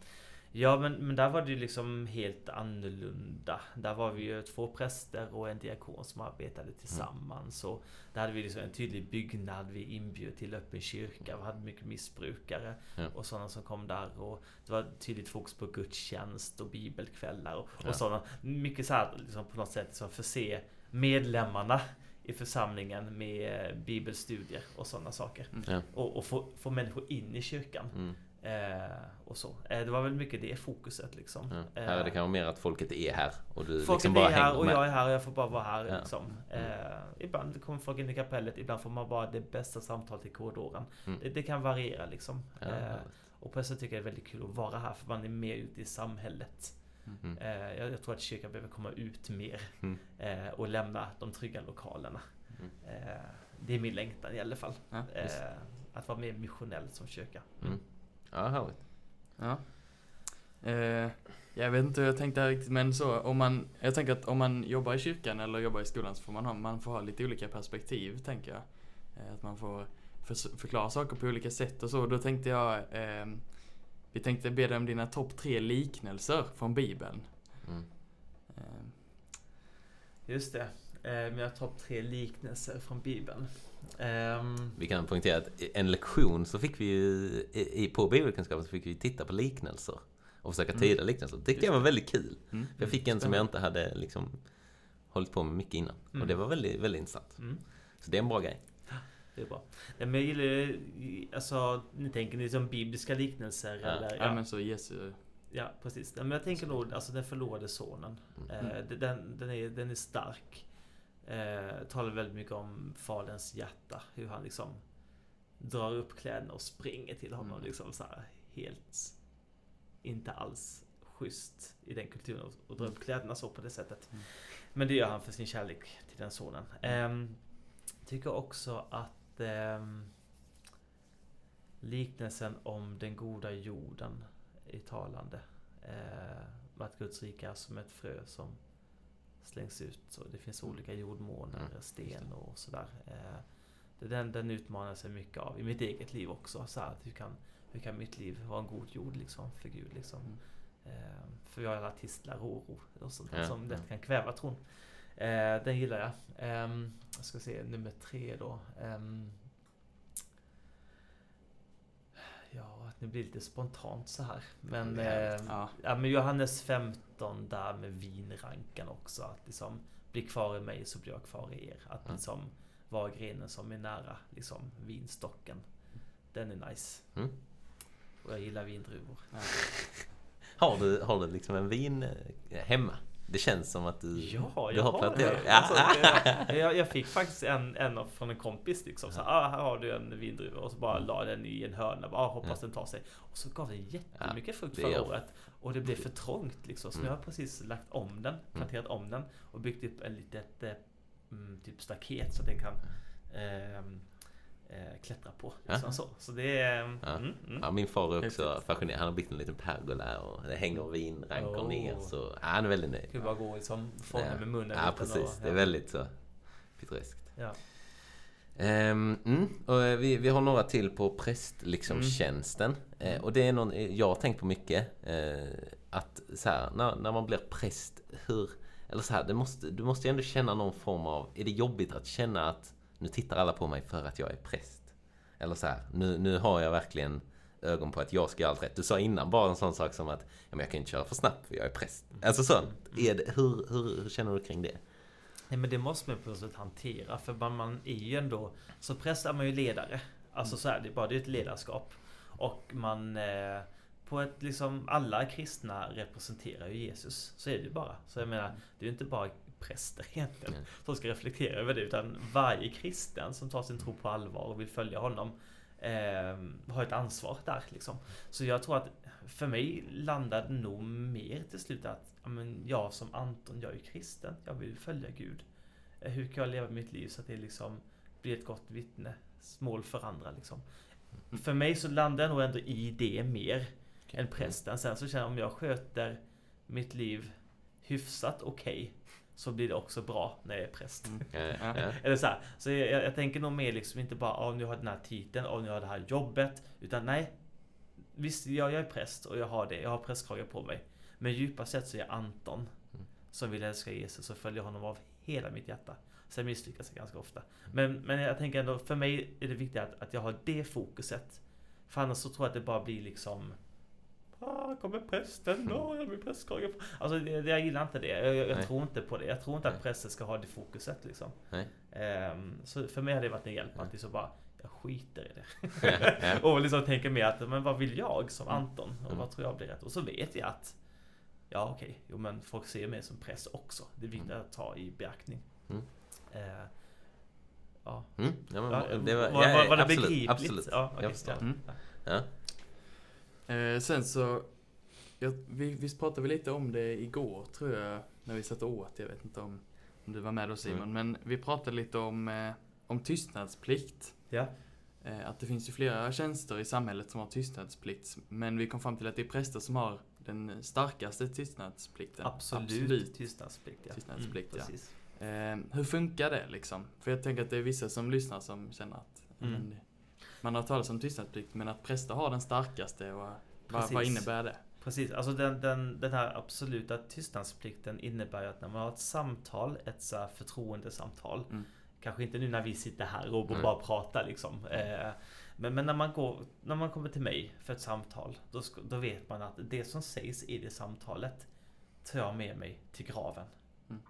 Ja men, men där var det ju liksom helt annorlunda. Där var vi ju två präster och en diakon som arbetade tillsammans. Och där hade vi liksom en tydlig byggnad. Vi inbjöd till öppen kyrka. Vi hade mycket missbrukare Ja. och sådana som kom där. Och det var tydligt fokus på gudstjänst och bibelkvällar och, Ja. och sådana. Mycket så här liksom på något sätt liksom förse medlemmarna i församlingen med eh, bibelstudier och sådana saker. Ja. Och, och få, få människor in i kyrkan. Mm. Eh, och så. Eh, det var väl mycket det fokuset liksom. Ja. Här är det kanske mer att folket är här och du Folk liksom är bara här hänger och med. jag är här och jag får bara vara här Ja. liksom. Mm. Eh, ibland kommer folk in i kapellet, ibland får man bara det bästa samtalet i korridoren. Mm. Det, det kan variera liksom. Ja, Eh, och på det sättet tycker jag det är väldigt kul att vara här för man är mer ute i samhället. Mm. Eh, jag, jag tror att kyrkan behöver komma ut mer Mm. eh, och lämna de trygga lokalerna. Mm. Eh, det är min längtan i alla fall. Ja. Eh, att vara mer missionell som kyrka. Mm. Ja, härligt. Ja. Jag vet inte hur jag tänkte här riktigt, men så om man, jag tänker att om man jobbar i kyrkan eller jobbar i skolan så får man ha, man får ha lite olika perspektiv, tänker jag. Att man får för, förklara saker på olika sätt och så. Då tänkte jag, eh, vi tänkte be dig om dina topp tre liknelser från Bibeln. Mm. Eh, Just det. Eh, mina topp tre liknelser från Bibeln. Ehm, Vi kan poängtera att i en lektion så fick vi ju, på bibelkunskapen så fick vi titta på liknelser. Och försöka Mm. tyda liknelser. Det tyckte jag var väldigt kul. mm. Jag fick en som jag inte hade liksom hållit på med mycket innan. Mm. Och det var väldigt, väldigt intressant. mm, Så det är en bra grej. Det är bra. Nej, men jag gillar ju- alltså, ni tänker ni som bibliska liknelser? Ja. Eller? Ja, men så Jesu, Ja, precis. Nej, Men jag tänker nog, alltså den förlorade sonen. Mm. Eh, den, den, är, den är stark. Eh, talar väldigt mycket om faderns hjärta. Hur han liksom drar upp kläderna och springer till honom. Mm. Liksom så här, helt inte alls schysst i den kulturen och- och dra upp kläderna så på det sättet. Mm. Men det gör han för sin kärlek till den sonen. Um, tycker också att ehm, liknelsen om den goda jorden är talande. Eh, att Guds rike är som ett frö som slängs ut. Så det finns olika jordmåner, Mm. sten och sådär. Eh, det- den, den utmanar sig mycket av i mitt eget liv också. Så här, att hur, kan, hur kan mitt liv vara en god jord liksom, för Gud? Liksom? Mm. Eh, för vi har alla tistlar och oro och sånt Ja, som lätt ja. kan kväva tron. Eh, den gillar jag. Ehm, jag ska se, nummer tre då. Ehm, ja, det blir lite spontant så här. Men, eh, ja. ja, men Johannes 15 där med vinrankan också. Att liksom, bli kvar i mig så blir jag kvar i er. Att Ja. liksom vara grenen som är nära liksom, vinstocken. Den är nice. Mm. Och jag gillar vindruvor. ja. Har du, har du liksom en vin eh, hemma? Det känns som att du, Ja, du jag har planterat. det. Ja. Alltså, jag, jag, jag fick faktiskt en, en från en kompis liksom. Så, ah, här har du en vindruva. Och så bara la den i en hörna. Bara, ah, hoppas Ja. den tar sig. Och så gav den jättemycket frukt det förra är- året. Och det blev för trångt liksom. Så Mm. nu har jag precis lagt om den. Planterat om den. Och byggt upp en litet eh, mm, typ staket så att den kan eh, klättra på. Liksom Ja. så. så det är... Ja. Mm, mm. Ja, min far är också fascinerad. Han har byggt en liten pergola och det hänger vinrankor Åh. ner. Så ja, han är väldigt nöjd. Kul bara gå liksom, fånga Ja. med munnen. Ja, precis. att- Det är väldigt så pittoreskt. Ja. Ehm, mm, och eh, vi, vi har några till på präst liksom Mm. tjänsten. Eh, och det är någon eh, jag har tänkt på mycket. Eh, att så här, när, när man blir präst, hur... Eller så här, det måste, du måste ju ändå känna någon form av... Är det jobbigt att känna att nu tittar alla på mig för att jag är präst? Eller så här, nu, nu har jag verkligen ögon på att jag ska göra allt rätt. Du sa innan bara en sån sak som att ja, men jag kan inte köra för snabbt för jag är präst. Alltså sånt. Är det, hur, hur, hur känner du kring det? Nej men det måste man på något sätt hantera för man, man är ju ändå Som präst är man ju ledare Alltså så här, det är bara det är ett ledarskap Och man eh, på ett liksom, alla kristna representerar ju Jesus. Så är det ju bara. Så jag menar, det är ju inte bara präster egentligen som ska reflektera över det. Utan varje kristen som tar sin tro på allvar och vill följa honom eh, har ett ansvar där liksom. Så jag tror att för mig landar det nog mer till slut att men jag som Anton, jag är kristen. Jag vill följa Gud. Eh, Hur kan jag leva mitt liv så att det liksom blir ett gott vittnesmål för andra liksom. Mm. För mig så landar jag nog ändå i det mer Okej. än prästen. Sen så känner jag om jag sköter mitt liv hyfsat okej så blir det också bra när jag är präst. Mm. Eller så här, så jag, jag, tänker nog mer liksom inte bara om nu har jag den här titeln och nu har jag det här jobbet. Utan nej, visst jag, jag är präst och jag har det, jag har prästkrage på mig. Men djupast sett så är jag Anton Mm. som vill älska Jesus och följa honom av hela mitt hjärta. Sen misslyckas jag ganska ofta. Men, men jag tänker ändå, för mig är det viktigt att, att jag har det fokuset. För annars så tror jag att det bara blir liksom Ah, kommer prästen, åh, jag blir prästkrage på. Alltså det, jag gillar inte det. Jag, jag, tror inte på det. Jag tror inte att prästen ska ha det fokuset liksom. Nej. Ehm, så för mig har det varit en hjälp att liksom bara, jag skiter i det. Och liksom tänker mer att, men vad vill jag som Mm. Anton? Och Mm. vad tror jag blir rätt? Och så vet jag att, ja okej, jo men folk ser mig som präst också. Det är viktigt att ta i beaktning. Mm. Eh, ja. Mm. Ja, men, Ja, det var, var- ja, var- var det absolut, begripligt? Absolut. Ja, okej, jag förstår. ja. Mm. Eh, sen så, jag, vi, visst pratade vi lite om det igår tror jag, när vi satt och åt. Jag vet inte om, om du var med då Simon, Mm. men vi pratade lite om, eh, om tystnadsplikt. Ja. Eh, att det finns ju flera tjänster i samhället som har tystnadsplikt, men vi kom fram till att det är präster som har den starkaste tystnadsplikten. Absolut, tystnadsplikt. Ja. Tystnadsplikt, ja. precis. Eh, hur funkar det liksom? För jag tänker att det är vissa som lyssnar som känner att Mm. men man har talat om tystnadsplikt, men att präster har den starkaste och vad, vad innebär det? Precis, alltså den, den, den här absoluta tystnadsplikten innebär ju att när man har ett samtal, ett så här förtroendesamtal, Mm. kanske inte nu när vi sitter här och Mm. bara pratar liksom. Eh, men, men när man går, när man kommer till mig för ett samtal, då, då vet man att det som sägs i det samtalet tar jag med mig till graven. Mm.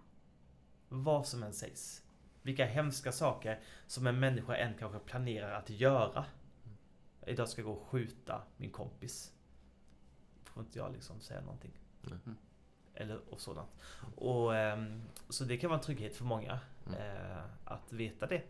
Vad som än sägs. Vilka hemska saker som en människa än kanske planerar att göra. Idag ska jag gå och skjuta min kompis. Får inte jag liksom säga någonting. Mm. Eller och sådant. Och, ehm, så det kan vara en trygghet för många. Mm. Eh, att veta det.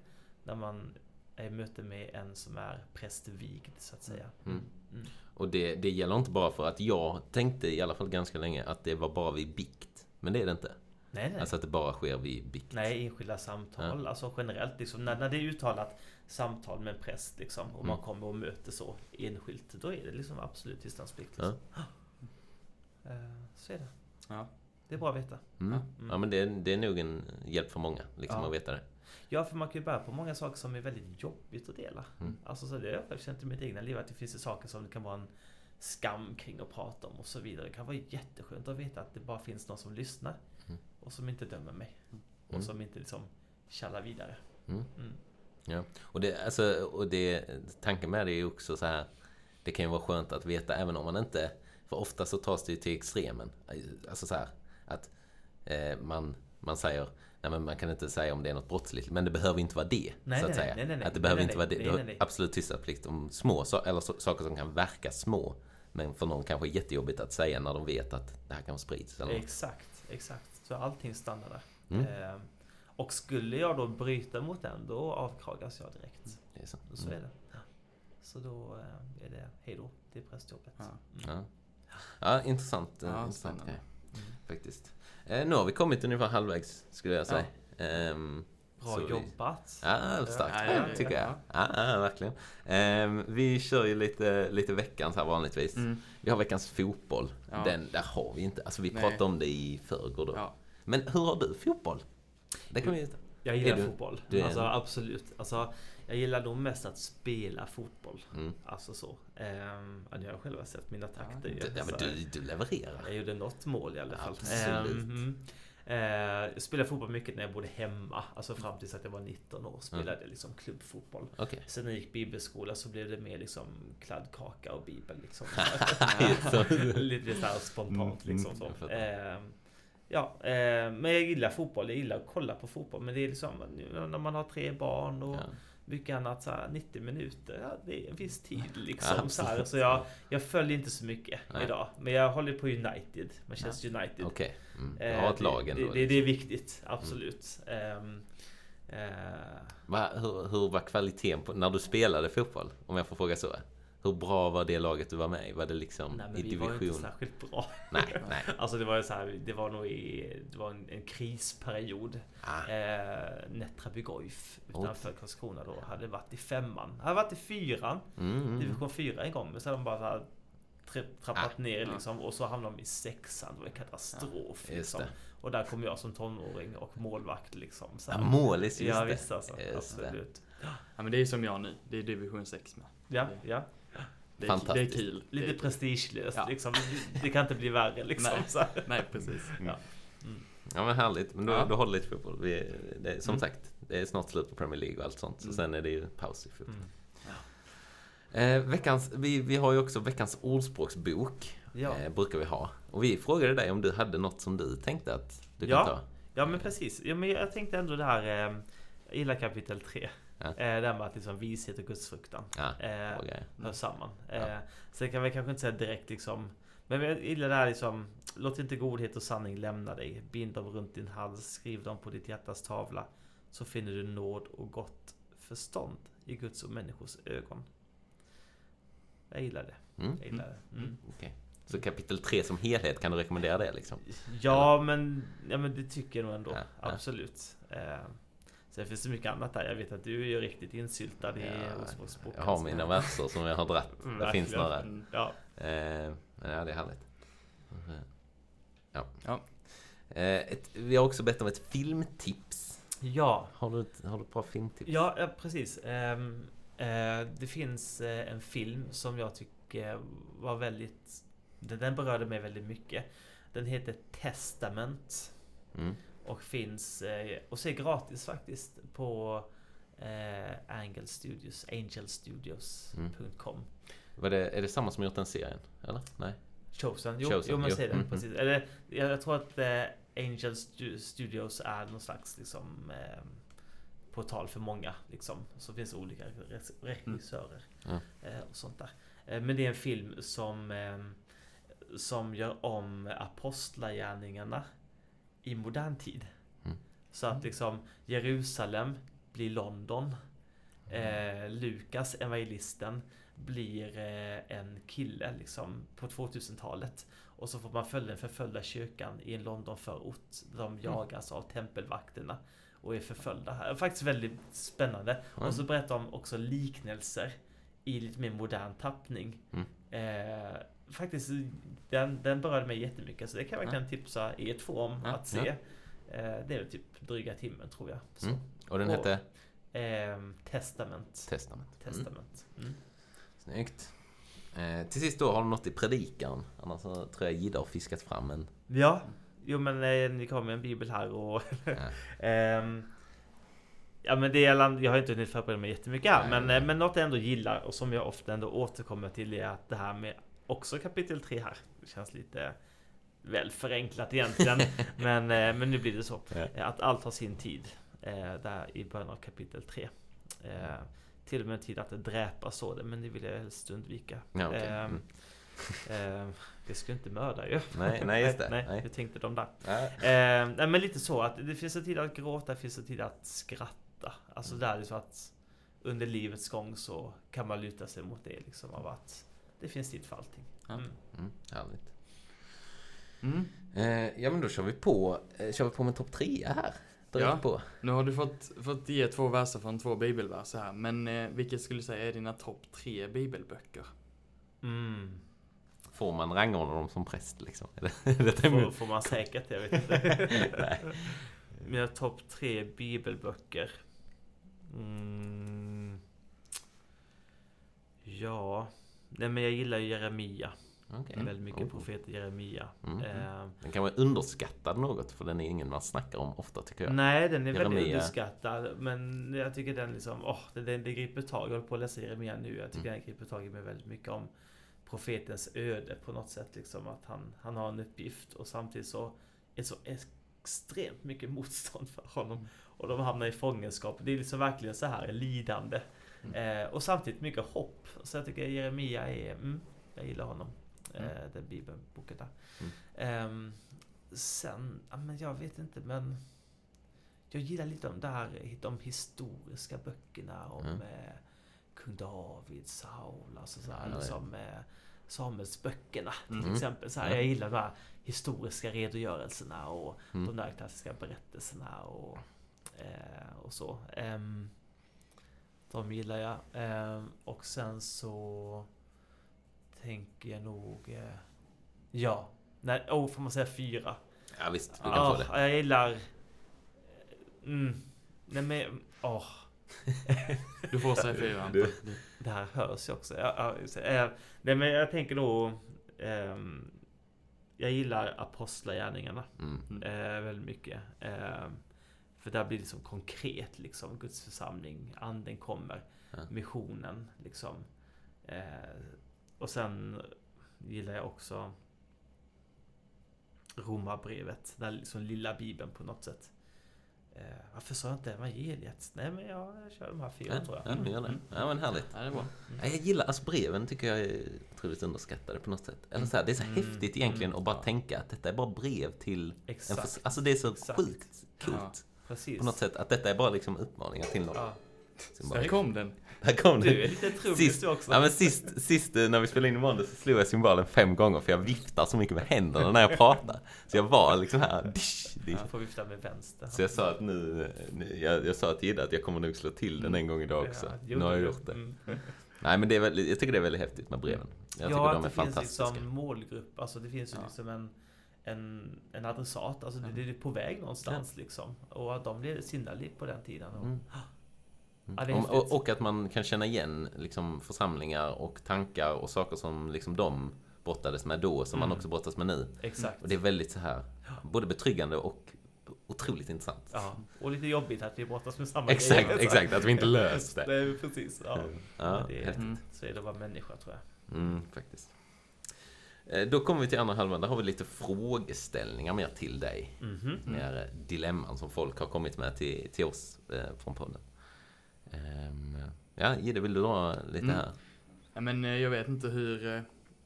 När man är i möte med en som är prästvigd så att säga. Mm. Mm. Och det, det gäller inte bara för att jag tänkte i alla fall ganska länge att det var bara vid bikt. Men det är det inte. Nej, nej. Alltså att det bara sker vid bikt. Nej, enskilda samtal. Alltså generellt liksom, när, när det är uttalat samtal med en präst liksom, och man Mm. kommer och möter så enskilt. Då är det liksom absolut tystnadsplikt. Ja. Liksom. Eh, så är det. Ja. Det är bra att veta. Mm. Mm. Ja men det, det är nog en hjälp för många liksom Ja. att veta det. Ja, för man kan ju bära på många saker som är väldigt jobbigt att dela. Mm. Alltså så det har jag själv känt i mitt egna liv att det finns saker som det kan vara en skam kring att prata om och så vidare. Det kan vara jätteskönt att veta att det bara finns någon som lyssnar. Och som inte dömer mig. Mm. Och som inte liksom tjallar vidare. Mm. Mm. Ja. Och, det, alltså, och det, tanken med det är ju också så här. Det kan ju vara skönt att veta även om man inte... För ofta så tas det ju till extremen. Alltså så här att eh, man, man säger Nej men man kan inte säga om det är något brottsligt. Men det behöver inte vara det. Nej, så att nej, säga. nej, nej, nej. att det behöver nej, inte vara det. nej, Du har absolut tystnadsplikt om små so- eller so- saker som kan verka små. Men för någon kanske är jättejobbigt att säga när de vet att det här kan spridas. Eller något. Exakt, exakt. Så allting stannar där. Mm. Eh, och skulle jag då bryta mot den, då avkragas jag direkt. Det är så. Så Mm. är det. Så då eh, är det hej då till prästjobbet. Ja. Mm. Ja. ja, intressant. eh, Ja, intressant grej, Mm. faktiskt. Eh, nu har vi kommit ungefär halvvägs, skulle jag säga. Ehm, Bra så vi- jobbat. Ja, starkt Ja, ja, ja, tycker jag. ja. Verkligen. Ehm, vi kör ju lite, lite veckans här vanligtvis. Mm. Vi har veckans fotboll. Ja. Den där har vi inte. Alltså vi Nej. pratade om det i förrgår då. Ja. Men hur har du fotboll? Det kan vi Jag gillar du- fotboll. du alltså en- absolut. Alltså, jag gillar nog mest att spela fotboll. mm. Alltså så. Ehm, ja, ni har själva sett mina takter du, ja, men du, du levererar. Jag gjorde något mål i alla fall. Absolut. Ehm, mm. Eh, jag spelade fotboll mycket när jag bodde hemma. Alltså fram tills att jag var 19 år spelade jag liksom klubbfotboll. Okej. Sen när jag gick bibelskola så blev det mer liksom kladdkaka och bibel liksom. Lite så här spontant Mm, liksom mm, så. Ja, eh, men jag gillar fotboll. Jag gillar att kolla på fotboll. Men det är liksom när man har tre barn och Ja. mycket annat så här, 90 minuter, ja, det är en viss tid liksom. Ja, så här, så jag, jag följer inte så mycket Nej. idag. Men jag håller på United, Manchester United. Okej. Mm. Du Eh, har ett det- lag ändå. Det, det, det är viktigt, absolut. Ehm, eh, Va, hur, hur var kvaliteten på, när du spelade fotboll? Om jag får fråga så. Hur bra var det laget du var med i? Var det liksom nej, i men vi var inte division? särskilt bra. Nej, nej. Alltså det var ju så här, det var nog i, det var en, en krisperiod. Ah, Eh, Nättraby Goif utanför Karlskrona då hade varit i femman. Hade varit i fyran, mm, mm. division fyra en gång. Men så hade de bara så här, trappat Ah, ner ja. liksom. Och så hamnade de i sexan. Det var en katastrof. Just liksom. det. Och där kom jag som tonåring och målvakt liksom. Så Ja, här. målis, just ja det. visst alltså. Just det. Absolut. Ja men det är som jag nu. Det är division 6 med. Ja, ja. Det är, det är Fantastiskt. kul. Det Lite är, prestigelöst Ja. liksom. Det, det kan inte bli värre liksom. Nej. Nej precis. Ja. Ja men härligt. Men du, Ja. du håller lite fotboll. Vi, det, som Mm. sagt, det är snart slut på Premier League och allt sånt. Så Mm. sen är det ju paus i fotboll. Mm. Eh, veckans, vi, vi har ju också veckans ordspråksbok. Ja. Eh, brukar vi ha. Och vi frågade dig om du hade något som du tänkte att du kan Ja. ta. Ja men precis. Ja, men jag tänkte ändå det här. Eh, jag gillar kapitel 3. Ja. Eh, det här med att liksom vishet och gudsfruktan Ja, eh, bra grej. hör samman. Ja. Eh, sen kan vi kanske inte säga direkt liksom. Men jag gillar det här liksom. Låt inte godhet och sanning lämna dig. Bind dem runt din hals. Skriv dem på ditt hjärtas tavla. Så finner du nåd och gott förstånd i Guds och människors ögon. Jag gillar det. Mm. Jag gillar det. Mm. Okej. Så kapitel 3 som helhet, kan du rekommendera det liksom? Ja men, ja men det tycker jag nog ändå. Ja, ja. Absolut. Eh, sen finns det mycket annat där. Jag vet att du är ju riktigt insyltad i Ja, Ordspråksboken. Jag har mina verser som jag har dratt. Mm, Det finns verkligen. några. Mm. Ja. Eh, men ja, det är härligt. Ja. Ja. Eh, ett, vi har också bett om ett filmtips. Ja, Har du ett, har du ett bra filmtips? ja, ja precis. Ehm, eh, det finns eh, en film som jag tycker var väldigt... Den, den berörde mig väldigt mycket. Den heter Testament. Mm. Och finns eh, och ser gratis faktiskt på eh, Angel Studios, angelstudios.com. Var det, är det samma som gjort den serien? Eller? Nej? Chosen, jo, Chosen, jo men jo. säg det. Mm, Precis. Eller, jag, jag tror att eh, Angel Stu- Studios är någon slags liksom, eh, portal för många. Liksom. Så finns olika regissörer Ja. eh, och sånt där. Eh, men det är en film som, eh, som gör om apostlagärningarna i modern tid. Mm. Så att liksom Jerusalem blir London. Eh, Lukas, evangelisten, blir eh, en kille liksom på 2000-talet. Och så får man följa den förföljda kyrkan i en Londonförort. De jagas av tempelvakterna och är förföljda. här. Faktiskt väldigt spännande. Och så berättar de också liknelser i lite mer modern tappning. Mm. Eh, faktiskt, den, den berörde mig jättemycket. Så det kan jag verkligen tipsa er två om att se. Eh, det är typ dryga timmen tror jag. Mm. Och den hette Ehm, testament. Testament. Mm. Testament. Mm. Snyggt. Eh, till sist då, har du något i predikan? Annars tror jag Gidde har fiskat fram en. Ja, jo men eh, ni kommer med en bibel här och... Ja. Ehm, ja men det land- jag har inte hunnit förbereda mig jättemycket här, men, eh, men något jag ändå gillar och som jag ofta ändå återkommer till är att det här med också kapitel 3 här. Det känns lite väl förenklat egentligen, men, eh, men nu blir det så. Ja. Eh, Att allt har sin tid. eh, Där i början av kapitel 3. Eh, Till och med tid att dräpa så det, men det vill jag helst undvika. Ja. Ehm, Mm. Jag ska inte mörda ju. Nej, nej, just det. nej, Nej. hur tänkte de där? Eh, nej men lite så att det finns en tid att gråta, det finns en tid att skratta. Alltså där är det så att under livets gång så kan man luta sig mot det liksom av att det finns tid för allting. Ja. Mm. Mm, härligt. Mm. Eh, ja men då kör vi på, eh, kör vi på med topp tre här. Ja. på. Nu har du fått, fått ge två verser från två bibelverser här, men eh, vilket skulle du säga är dina topp tre bibelböcker? Mm. Får man rangordna dem som präst liksom? Det, Får, får man säkert, jag vet inte. Nej. Mina topp tre bibelböcker. Mm. Ja, nej men jag gillar ju Jeremia. Okej. Väldigt mycket Oh. profeten Jeremia. Mm, mm. Eh, Den kan vara underskattad något för den är ingen man snackar om ofta tycker jag. Nej, den är väldigt Jeremia. underskattad. Men jag tycker den liksom, åh, det, det, det griper tag. Jag håller på att läsa Jeremia nu. Jag tycker Mm. den griper tag i mig väldigt mycket om profetens öde på något sätt. Liksom att han, han har en uppgift och samtidigt så är så ex- extremt mycket motstånd för honom. Och de hamnar i fångenskap. Det är liksom verkligen så här lidande. Mm. Eh, och samtidigt mycket hopp. Så jag tycker Jeremia är, mm, jag gillar honom. Mm. Eh, den bibelboken där. Mm. Ehm, sen, ja, men jag vet inte men jag gillar lite de där de historiska böckerna om Mm. eh, kung David, Saul, alltså så här, liksom eh, Samuelsböckerna till Mm. exempel. Så här, Ja. Jag gillar de här historiska redogörelserna och Mm. de där klassiska berättelserna och, eh, och så. Ehm, de gillar jag. Ehm, och sen så tänker jag nog... Eh, ja. Nej, oh, får man säga fyra? Ja visst, du kan Ja, få det. jag gillar... Mm. Nej men... Åh. Du får säga fyra. Du- Det här hörs ju också. Ja, ja, just det. Eh, nej men jag tänker nog... ehm, jag gillar apostlagärningarna Mm. eh, väldigt mycket. För där blir det liksom konkret liksom. Guds församling, anden kommer. Ja. Missionen liksom. Eh, och sen gillar jag också Romarbrevet. Den liksom lilla bibeln på något sätt. Eh, varför sa jag inte evangeliet? Nej men jag, jag kör de här fyra Ja, tror jag. ja, du gör det. Mm. Ja men härligt. Ja, det är bra. Ja, jag gillar, alltså breven tycker jag är otroligt underskattade på något sätt. Eller så här, det är så Mm. häftigt egentligen Mm. att bara Ja. tänka att detta är bara brev till en Exakt. förs- Alltså det är så Exakt. sjukt coolt. Ja. Precis. På något sätt att detta är bara liksom uppmaningar till någon. Ja. Där kom den. här kom Du är lite trummis också. ja, men sist, sist eh, när vi spelade in i måndag så slog jag cymbalen fem gånger för jag viftar så mycket med händerna när jag pratar. Så jag var liksom här. Dish, får vifta med vänster. Så jag sa att nu, nu jag, jag sa till Ida att jag kommer nog slå till den en gång idag också. Ja, nu har jag gjort det. Mm. Nej men det är väldigt, jag tycker det är väldigt häftigt med breven. Jag tycker ja, de att är det finns fantastiska. liksom målgrupp. Alltså det finns ju Ja. liksom en, en, en adressat. Alltså Ja. det, det är på väg någonstans liksom. Och att de levde sindarliv på den tiden. Och, Mm. Ja, är och, och, att man kan känna igen liksom, församlingar och tankar och saker som liksom, de brottades med då, som man Mm. också brottas med nu. Exakt. Och det är väldigt så här, både betryggande och otroligt intressant. Ja, och lite jobbigt att vi brottas med samma Exakt, grejer. exakt, att vi inte löst det. Är precis. Ja. Ja, det. Mm. Så är det att vara människa tror jag. Mm, faktiskt. Eh, Då kommer vi till andra halvan. Där har vi lite frågeställningar mer till dig. Mhm. Mer eh, dilemman som folk har kommit med till, till oss eh, från podden. Ehm, ja, Gide, vill du dra lite Mm. här? Ja, men jag vet inte hur,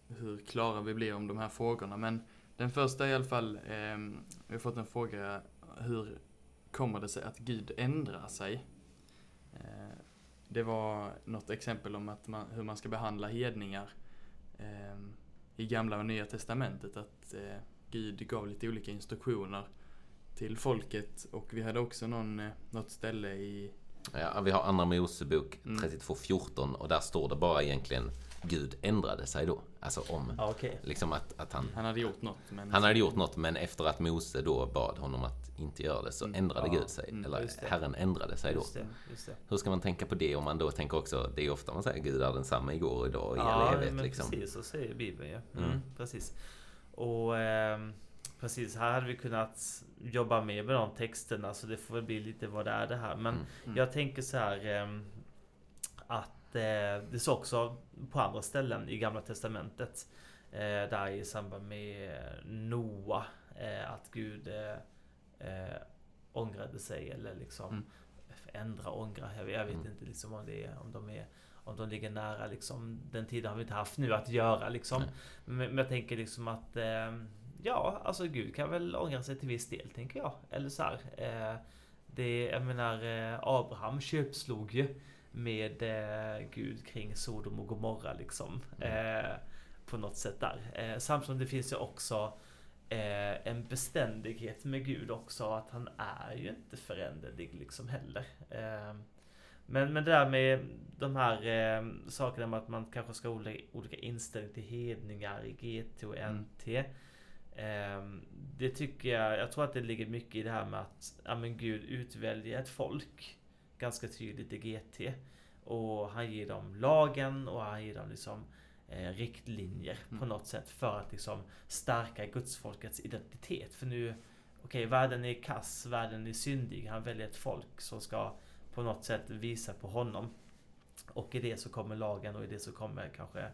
hur klara vi blir om de här frågorna, men den första i alla fall, eh, vi har fått en fråga, hur kommer det sig att Gud ändrar sig? Eh, det var något exempel om att man, hur man ska behandla hedningar eh, i gamla och nya testamentet, att eh, Gud gav lite olika instruktioner till folket och vi hade också någon, eh, något ställe i Ja, vi har Andra Mosebok Mm. 32.14 och där står det bara egentligen Gud ändrade sig då. Alltså om, Ja, okej. liksom att, att han, Han hade gjort något, men... han hade gjort något men efter att Mose då bad honom att inte göra det så Mm. ändrade Ja, Gud sig. mm, Eller. Herren ändrade sig då. Just det, just det. Hur ska man tänka på det om man då tänker också, det är ofta man säger Gud är densamma igår och idag och i all Ja, evighet men liksom. precis så säger Bibeln ju. Mm, Mm. Precis. Och ehm, precis, här hade vi kunnat jobba mer med de texterna så det får väl bli lite vad det är det här. Men Mm. Jag tänker så här ehm, att eh, det står också på andra ställen i Gamla Testamentet eh, där i samband med Noa eh, att Gud eh, eh, ångrade sig eller liksom Mm. ändra, ångra. Jag, jag vet Mm. inte liksom om det är, om de är om de ligger nära liksom den tiden har vi inte haft nu att göra liksom. Men, men jag tänker liksom att eh, ja, alltså Gud kan väl ångra sig till viss del tänker jag. Eller så här. Eh, det, jag menar eh, Abraham köpslog ju med eh, Gud kring Sodom och Gomorra liksom. Mm. Eh, på något sätt där. Eh, samtidigt som det finns ju också eh, en beständighet med Gud också. Att han är ju inte föränderlig liksom heller. Eh, men, men det där med de här eh, sakerna med att man kanske ska ha olika, inställning till hedningar i GT och Mm. NT. Eh, det tycker jag, jag tror att det ligger mycket i det här med att ja, men Gud utväljer ett folk ganska tydligt i GT. Och han ger dem lagen och han ger dem liksom eh, riktlinjer på Mm. något sätt för att liksom stärka gudsfolkets identitet. För nu, okej, världen är kass, världen är syndig. Han väljer ett folk som ska på något sätt visa på honom. Och i det så kommer lagen och i det så kommer kanske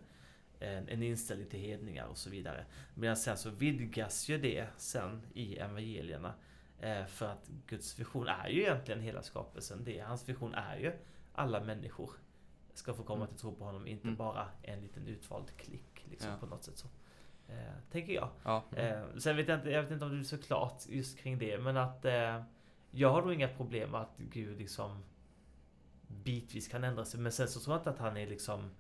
en, en inställning till hedningar och så vidare. Medan sen så vidgas ju det sen i evangelierna. Eh, för att Guds vision är ju egentligen hela skapelsen. Det, hans vision är ju alla människor ska få komma Mm. till tro på honom, inte Mm. bara en liten utvald klick. Liksom, Ja. på något sätt så. Eh, tänker jag. Ja. Eh, sen vet jag inte, jag vet inte om det är så klart just kring det, men att eh, jag har nog inga problem med att Gud liksom bitvis kan ändra sig. Men sen så tror jag inte att han är liksom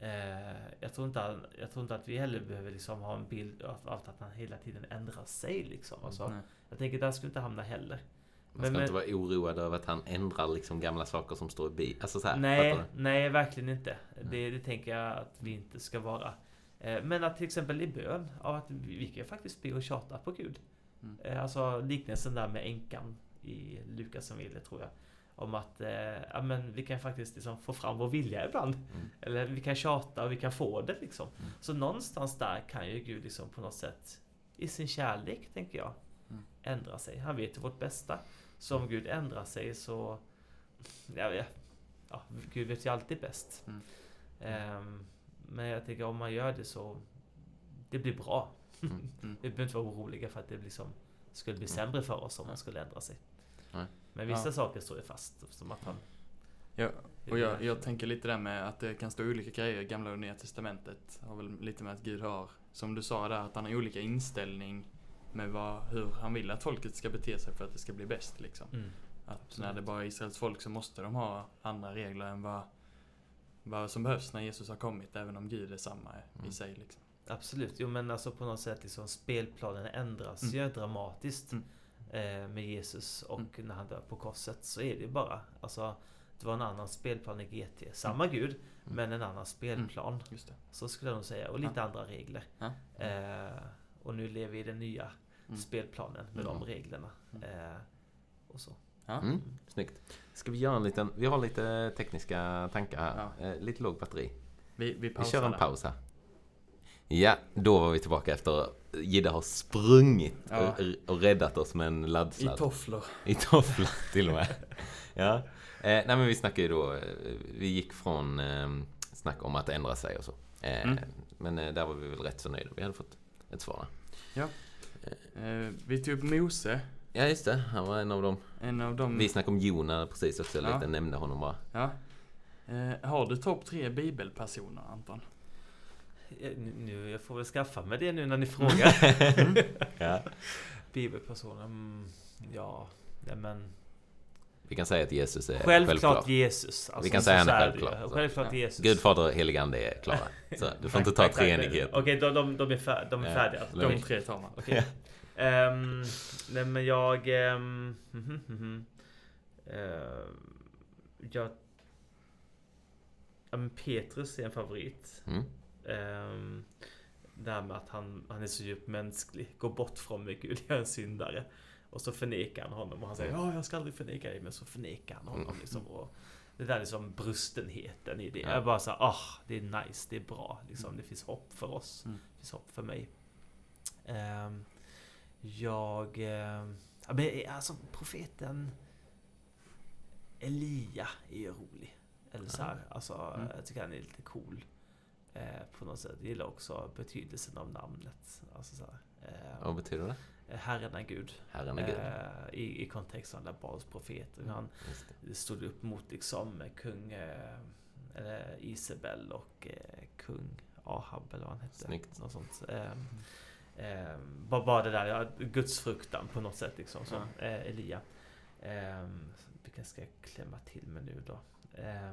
eh, jag, tror inte, jag tror inte att vi heller behöver liksom ha en bild av, av att han hela tiden ändrar sig. Liksom. Alltså, Nej. jag tänker där skulle inte hamna heller. Man ska Men- inte vara oroad över att han ändrar liksom gamla saker som står i bil. Alltså så här, Nej, nej, verkligen inte. Det, det tänker jag att vi inte ska vara. Eh, Men att till exempel i bön, av att vi kan faktiskt be och tjata på Gud. Mm. Eh, Alltså liknelsen där med änkan i Lukas evangeliet tror jag. Om att eh, ja, men vi kan faktiskt liksom få fram vår vilja ibland. Mm. Eller vi kan tjata och vi kan få det liksom. Mm. Så någonstans där kan ju Gud liksom på något sätt i sin kärlek, tänker jag, Mm. ändra sig. Han vet ju vårt bästa. Så om Gud ändrar sig så... Ja, ja, ja, Gud vet ju alltid bäst. Mm. Ehm, men jag tänker om man gör det så... Det blir bra. Mm. Mm. Vi behöver inte vara oroliga för att det liksom skulle bli Mm. sämre för oss om man skulle ändra sig. Men vissa Ja. saker står ju fast. Som att han... Ja, och jag, jag tänker lite där med att det kan stå olika grejer i gamla och nya testamentet. Har väl lite med att Gud har, som du sa där, att han har olika inställning med vad, hur han vill att folket ska bete sig för att det ska bli bäst liksom. Mm. Att Absolut. när det bara är Israels folk så måste de ha andra regler än vad, vad som behövs när Jesus har kommit, även om Gud är samma i Mm. sig liksom. Absolut, jo men alltså på något sätt liksom spelplanen ändras Mm. ju dramatiskt Mm. Eh, med Jesus och när han dör på korset så är det ju bara alltså det var en annan spelplan i GT. Samma Gud, men en annan spelplan. Just det. Så skulle jag nog säga. Och lite andra regler. Ja. Eh, och nu lever vi i den nya Mm. spelplanen med Mm. de reglerna. Mm. Eh, och så. Ja. Mm. Snyggt. Ska vi göra en liten... Vi har lite tekniska tankar här. Ja. Eh, lite lågt batteri. Vi, vi Vi kör en paus här. Ja, då var vi tillbaka efter Gidde har sprungit Ja. och, och räddat oss med en I laddsladd. tofflor. I tofflor till och med. Ja. Eh, nej men vi snackade ju då, eh, vi gick från eh, snack om att ändra sig och så. Eh, Mm. Men eh, där var vi väl rätt så nöjda. Vi hade fått ett svar där. Eh, vi tog upp Mose, Ja just det, han var en av dem. en av dem... Vi snackade om Jona precis också, Ja. lite nämnde honom bara. Ja. Har du topp tre bibelpersoner, Anton? Eh, Nu, jag får väl skaffa mig det nu när ni frågar. Ja. Bibelpersoner, mm, ja, nej men Vi kan säga att Jesus är Självklart, självklart. Jesus. Vi kan säga han är är självklart, så. Självklart Ja. Jesus. Gud, Fader, helig ande är klara. Så du får inte ta Tack, tack, tack. treenighet. Okej, de, de, de är, fär, de är färdiga. De, tre tar man. Okej. Ehm, nej men jag... Um. Ehm, jag... Ja, men Petrus är en favorit. Mm. Um, det här med att han, han är så djupt mänsklig. Går bort från mig Gud, jag är en syndare. Och så förnekar han honom och han säger ja, jag ska aldrig förneka dig. Men så förnekar han honom Mm. liksom. Och det där liksom brustenheten i det. Ja. Jag bara så här, ah, det är nice, det är bra. Liksom, det finns hopp för oss. Mm. Det finns hopp för mig. Ehm, jag... ja, men alltså profeten Elia är ju rolig. Eller så här, alltså Mm. jag tycker han är lite cool. Eh, på något sätt. Jag gillar också betydelsen av namnet. Alltså så här, eh, Vad betyder det? Herren är Gud. Herren är Gud. Eh, i, I kontexten där Baals profet. Och han det. stod upp mot liksom kung eh, Isabel och eh, kung Ahab eller vad han hette. Snyggt. Något sånt. Eh, eh, bara, bara det där, ja, gudsfruktan på något sätt liksom. Så, Ja. eh, Elia. Eh, vilken ska jag klämma till med nu då? Eh,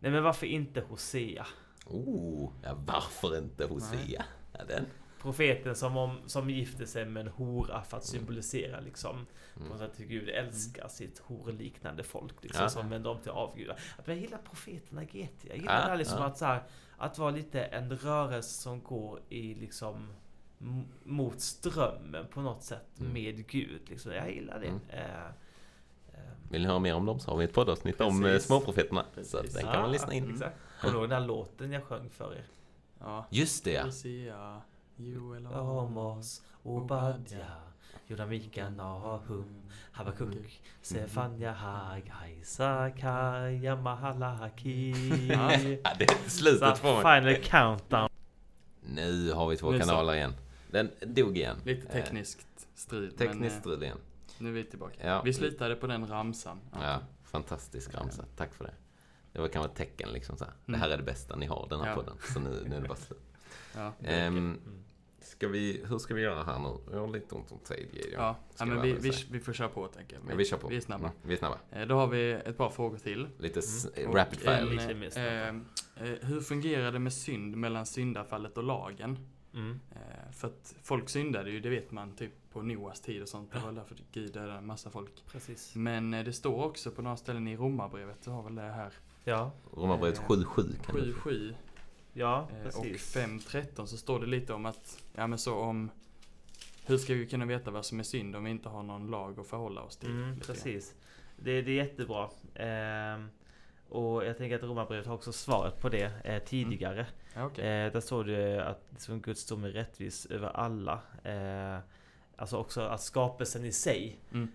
nej men varför inte Hosea? Oh, ja, varför inte Hosea? Ja, den. Profeten som, om, som gifte sig med en hora för att symbolisera liksom Mm. sätt hur Gud älskar sitt horliknande folk liksom, Ja. som vänder dem till avgudar. Att jag gillar profeterna GT. Jag gillar Ja, det här liksom ja. att så här, att vara lite en rörelse som går i liksom mot strömmen på något sätt Mm. med Gud. Liksom. Jag gillar det. Mm. Eh, Vill ni höra mer om dem så har vi ett poddavsnitt om eh, Precis. småprofeterna. Så Precis. att den kan man lyssna in. Mm. Exakt. Kommer du ihåg den här låten jag sjöng för er? Ja. Just det ja. Joel Amos, Obadja, Joda, Mika, Nahum, Habakuk, Sefania, Hagai, Sakarja, Mahalaki. Ja. det är Så slutet på mig. Final countdown. Nu har vi två så. kanaler igen. Den dog igen. Lite Eh, tekniskt strul. Tekniskt men, eh, strul igen. Nu är vi tillbaka. Ja. Vi slutade på den ramsan. Ja, fantastisk ramsa. Tack för det. Det var kanske ett tecken liksom så här. Det Mm. här är det bästa ni har, den här Ja. podden. Så nu, nu är det bara slut. Ja. Mm. ska vi, hur ska vi göra här nu? Jag har lite ont om tid, Gideon. Ja, ja men vi, vi, vi får köra på tänker jag. Ja, vi kör på. Vi är snabba. Mm, vi är snabba. Eh, Då har vi ett par frågor till. Lite Och rapid fire. en, Lite mer snabba. eh, eh, hur fungerar det med synd mellan syndafallet och lagen? Mm. Eh, för att folk syndade ju, det vet man, typ på Noas tid och sånt. Det var därför Gud dödade en massa folk. Precis. Men eh, det står också på några ställen i Romarbrevet, så har väl det här Ja, Romarbrevet Eh, 7.7 kan du 7.7 ja eh, och precis. 5.13 så står det lite om att, ja men så om hur ska vi kunna veta vad som är synd om vi inte har någon lag att förhålla oss till? Mm, precis. Det, det är jättebra. Ehm, och jag tänker att Romarbrevet har också svaret på det eh, tidigare. Ja, okej. Eh, där står det att liksom Guds dom är rättvis över alla. Eh, alltså också att skapelsen i sig Mm.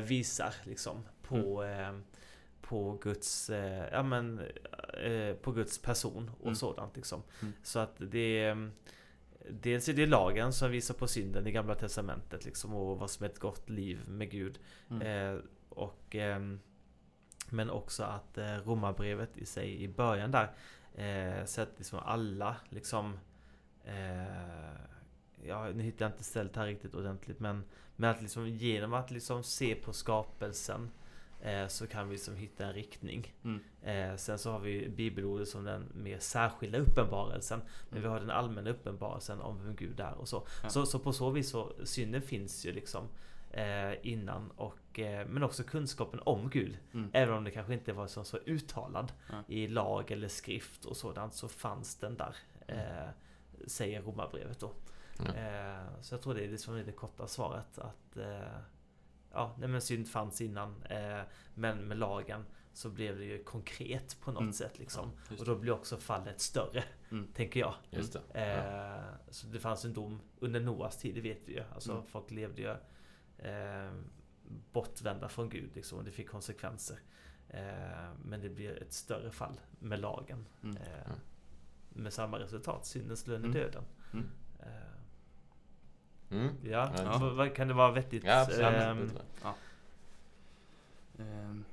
eh, visar liksom på, eh, på Guds, eh, ja men, på Guds person och Mm. sådant liksom. Mm. Så att det Dels är det lagen som visar på synden i Gamla Testamentet liksom och vad som är ett gott liv med Gud. Mm. Och, ehm, men också att eh, Romarbrevet i sig i början där eh, så att liksom alla liksom eh, Ja, nu hittar jag inte stället här riktigt ordentligt men Men att liksom genom att liksom se på skapelsen eh, Så kan vi liksom hitta en riktning Mm. eh, Sen så har vi bibelordet som den mer särskilda uppenbarelsen Men vi har den allmänna uppenbarelsen om vem Gud är och så Ja. så, så på så vis så synden finns ju liksom eh, innan och eh, men också kunskapen om Gud. Mm. Även om det kanske inte var så, så uttalad Ja. i lag eller skrift och sådant så fanns den där. Eh, säger Romarbrevet då. Ja. Eh, så jag tror det är liksom det korta svaret att eh, Ja, nej men synd fanns innan eh, Men med lagen så blev det ju konkret på något Mm. sätt liksom. Ja, och då blir också fallet större, Mm. tänker jag. Just det. Ja. Eh, Så det fanns en dom under Noas tid, det vet vi ju. Alltså Mm. folk levde ju eh, bortvända från Gud liksom, och det fick konsekvenser. Eh, men det blir ett större fall med lagen. Mm. Eh, Mm. Med samma resultat, syndens lön är Mm. döden. Mm. Eh, Mm. ja, Ja. kan det vara vettigt? Ja, jag. Ehm,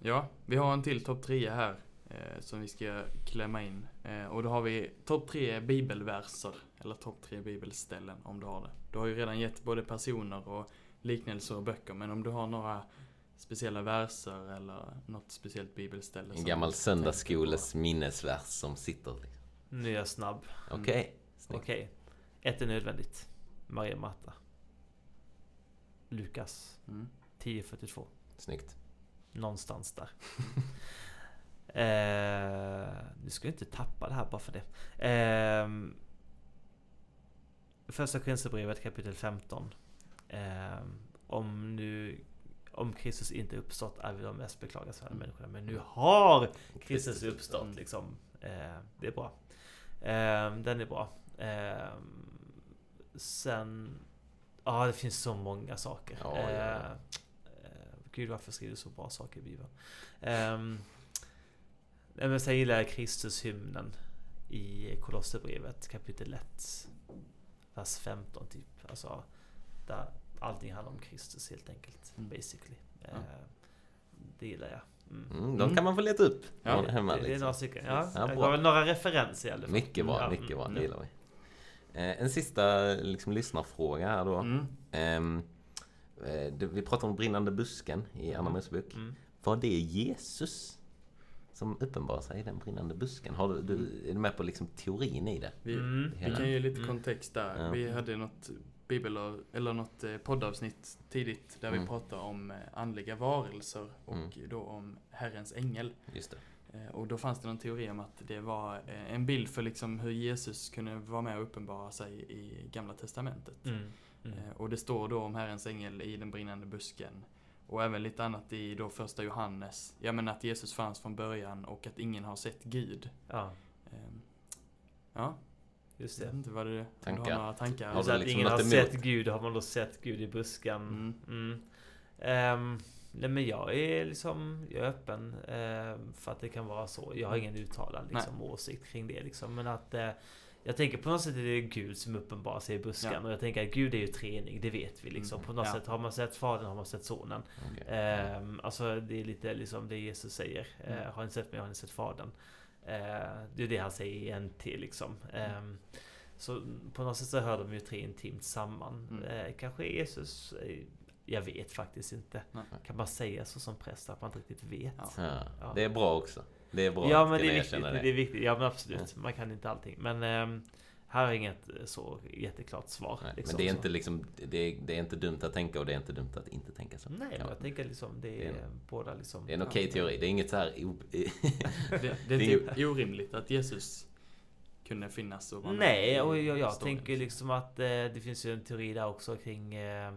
Ja, vi har en till topp 3 här eh, som vi ska klämma in. Eh, och då har vi topp 3 bibelverser, eller topp 3 bibelställen om du har det. Du har ju redan gett både personer och liknelser och böcker, men om du har några speciella verser eller något speciellt bibelställe. En gammal söndagsskoles minnesvers som sitter. liksom. Nu är jag snabb. Okej. Snyggt. Okej. Ett är nödvändigt. Maria Marta. Lukas. Mm. 10.42. Snyggt. Någonstans där. eh, nu ska jag inte tappa det här bara för det. Eh, första Korinthierbrevet kapitel 15. Eh, om nu om Kristus inte uppstått är vi de mest beklagansvärda Mm. människorna. Men nu har Kristus uppstått liksom. Eh, det är bra. Eh, den är bra. Eh, sen... Ja, det finns så många saker. Ja, ja, ja. Eh, eh, Gud, varför skriver du så bra saker i Bibeln? Um, men sen gillar jag Kristushymnen i Kolosserbrevet kapitel 1. Vers 15 typ. Alltså, där allting handlar om Kristus helt enkelt. Mm. Basically. Ja. Eh, det gillar jag. Mm. Mm, de kan man få leta upp. Ja, hemma, det, det är liksom. några stycken. Ja, Ja, jag bra. gav väl några referenser i alla fall. Mycket bra, Ja, mycket bra. mm, Det gillar vi. Eh, en sista liksom, lyssnarfråga här då. Mm. Ehm, eh, det- vi pratar om brinnande busken i Mm. Mosebok. Mm. Var det Jesus som uppenbarar sig i den brinnande busken? Har du, du, är du med på liksom teorin i det? Vi, Mm. vi kan ge lite Mm. kontext där. Ja. Vi hade något bibel eller något eh, poddavsnitt tidigt där Mm. vi pratade om eh, andliga varelser och Mm. då om Herrens ängel. Just det. Eh, Och då fanns det någon teori om att det var en bild för liksom hur Jesus kunde vara med och uppenbara sig i Gamla Testamentet. Mm. Mm. Och det står då om Herrens ängel i den brinnande busken. Och även lite annat i då första Johannes. Ja men att Jesus fanns från början och att ingen har sett Gud. Ja, Ja, just jag vet det. inte vad det, du Tankar? har några tankar. Har Så du att liksom ingen har sett emot? Gud, har man då sett Gud i busken. Mm. Mm. Ehm, nej men jag är liksom, jag är öppen ehm, för att det kan vara så. Jag har ingen uttalad liksom, åsikt kring det liksom. Men att eh, jag tänker på något sätt är det Gud som uppenbarar sig i busken. Ja. Och jag tänker att Gud är ju trening, det vet vi liksom. Mm. På något Ja. sätt har man sett Fadern har man sett Sonen. Okej. Ehm, alltså det är lite liksom det Jesus säger. Mm. Eh, har ni sett mig har ni sett Fadern. Eh, det är det han säger i NT liksom. Ehm, så på något sätt så hör de ju tre intimt samman. Mm. Eh, kanske Jesus... Eh, jag vet faktiskt inte. Nej. Kan man säga så som präst att man inte riktigt vet? Ja. Ja. Det är bra också. Det är bra Ja att men det är viktigt. erkänna Det. är viktigt. Ja men absolut. Man kan inte allting. Men ehm, här jag inget eh, så jätteklart svar. Nej, liksom. men det är Så- inte liksom, det är, det är inte dumt att tänka och det är inte dumt att inte tänka så. Nej, jag tänker liksom det Det är, är en- båda liksom... Det är en okej teori. Det är inget så här... Det, det Det är är inte orimligt att Jesus kunde finnas och Nej, och jag, jag tänker liksom att eh, det finns ju en teori där också kring eh,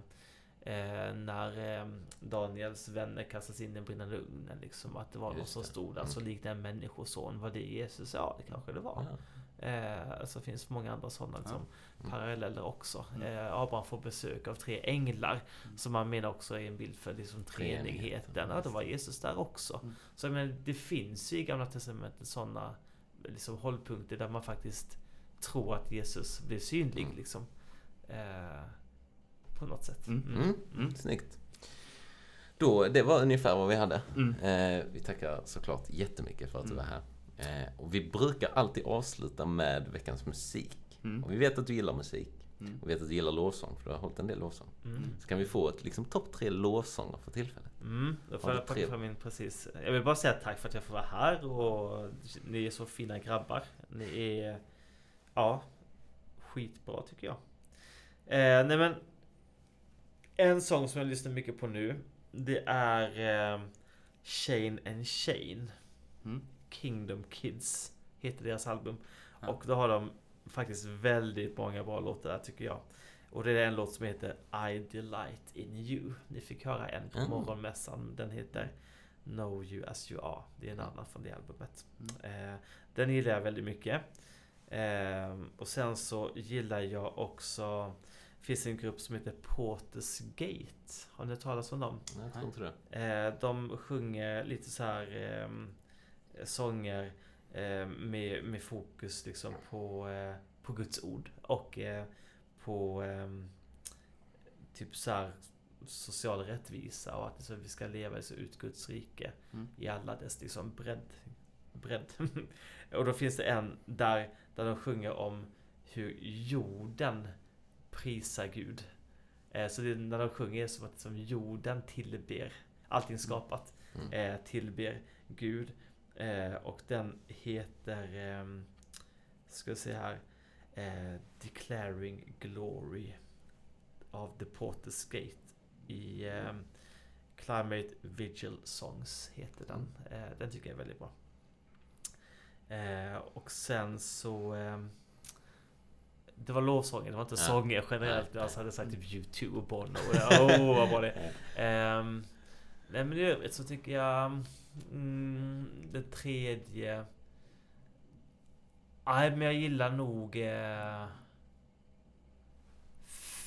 eh, när eh, Daniels vänner kastas in i den brinnande ugnen. Liksom, att det var någon Just som det. stod där, så Mm. liknade en människoson. Var det Jesus? Ja, det kanske det var. Ja. Eh, så finns många andra sådana liksom, Mm. paralleller också. Mm. Eh, Abraham får besök av tre änglar. Mm. Som man menar också är en bild för liksom, treenigheten. Ja, då var Jesus där också. Mm. Så menar, det finns ju i Gamla Testamentet sådana liksom, hållpunkter där man faktiskt tror att Jesus blir synlig. Mm. Liksom. Eh, på något sätt. Mm. Mm. Snyggt. Då, det var ungefär vad vi hade. Eh, vi tackar såklart jättemycket för att du var här. Eh, och vi brukar alltid avsluta med veckans musik. Mm. Och vi vet att du gillar musik. Mm. Och vi vet att du gillar lovsång, för du har hållit en del lovsång. Mm. Så kan vi få ett liksom, topp tre lovsånger för tillfället. Mm, då får jag tre? fram min precis. Jag vill bara säga tack för att jag får vara här och ni är så fina grabbar. Ni är, ja, skitbra tycker jag. Eh, nej men, en sång som jag lyssnar mycket på nu, det är eh, Shane and Shane. Mm. Kingdom Kids heter deras album. Ja. Och då har de faktiskt väldigt många bra låtar där tycker jag. Och det är en låt som heter I Delight In You. Ni fick höra en på Mm. morgonmässan. Den heter Know You As You Are. Det är en annan från det albumet. Mm. Eh, den gillar jag väldigt mycket. Eh, och sen så gillar jag också det finns en grupp som heter Porters Gate. Har ni hört talas om dem? Jag tror inte det. Eh, de sjunger lite så här ehm, sånger eh, med, med fokus liksom på, eh, på Guds ord och eh, på ehm, typ så här social rättvisa och att så vi ska leva så ut Guds rike Mm. i alla dess liksom bredd. bredd. och då finns det en där, där de sjunger om hur jorden prisar Gud. Eh, Så det, när de sjunger är som att som jorden tillber allting skapat. Mm. Eh, tillber Gud. Eh, och den heter, eh, ska jag se här, eh, Declaring Glory av The Porter's Gate i eh, Climate Vigil Songs heter den. Eh, den tycker jag är väldigt bra. Eh, och sen så eh, det var lovsånger, det var inte Ja. sånger generellt. Nej, Jag hade sagt typ YouTube och Bono. Åh, oh, vad bra det är. Ehm, nej men i övrigt så tycker jag mm, det tredje Nej men jag gillar nog eh,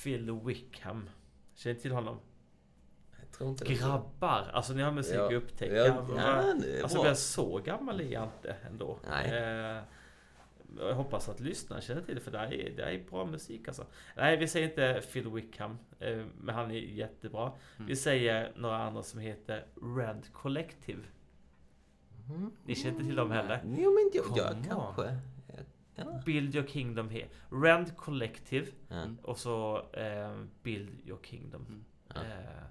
Phil Wickham Känner till honom? Jag tror inte det. Grabbar! Alltså ni har musik Ja. upptäcka. Ja, ja, alltså bra. så gammal är jag inte ändå. Nej. Eh, jag hoppas att lyssnarna känner till det för det här är, det här är bra musik alltså. Nej vi säger inte Phil Wickham. Eh, men han är jättebra. Mm. Vi säger några andra som heter Rand Collective. Mm. Ni känner inte till dem heller? Jo men jag, jag kanske. Ja. Build Your Kingdom here. Rand Collective. Mm. och så eh, Build Your Kingdom. Mm. Ja. Eh,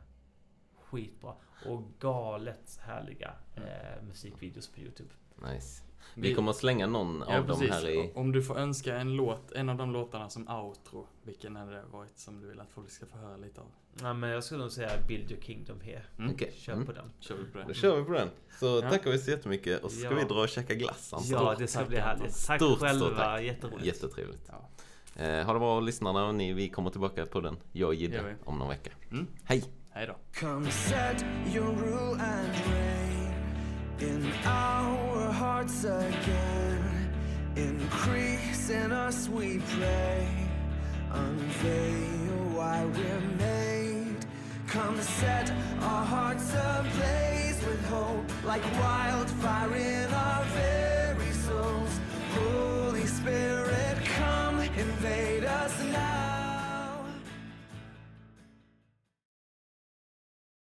skitbra. Och galet härliga eh, musikvideos på Youtube. Nice. Vi kommer att slänga någon Ja, av dem precis. här i... Om du får önska en låt, en av de låtarna som outro, vilken hade det varit som du vill att folk ska få höra lite av? Ja, men jag skulle nog säga Build Your Kingdom here. Mm. Okej. Kör Mm. på den. Kör vi på det. Då kör vi på den. Så Ja. tackar vi så jättemycket och så ska Ja. vi dra och käka glass Anton. Ja, det ska bli härligt. Tack Stort, själva, stort tack. jätteroligt. Jättetrevligt. Ja. Eh, ha det bra lyssnarna och ni, vi kommer tillbaka på den. Jag och Jidde om någon vecka. Mm. Hej! Hej då. In our hearts again. Increase in us, we pray. Unveil why we're made. Come set our hearts ablaze with hope, like wildfire in our very souls. Holy Spirit, come. now.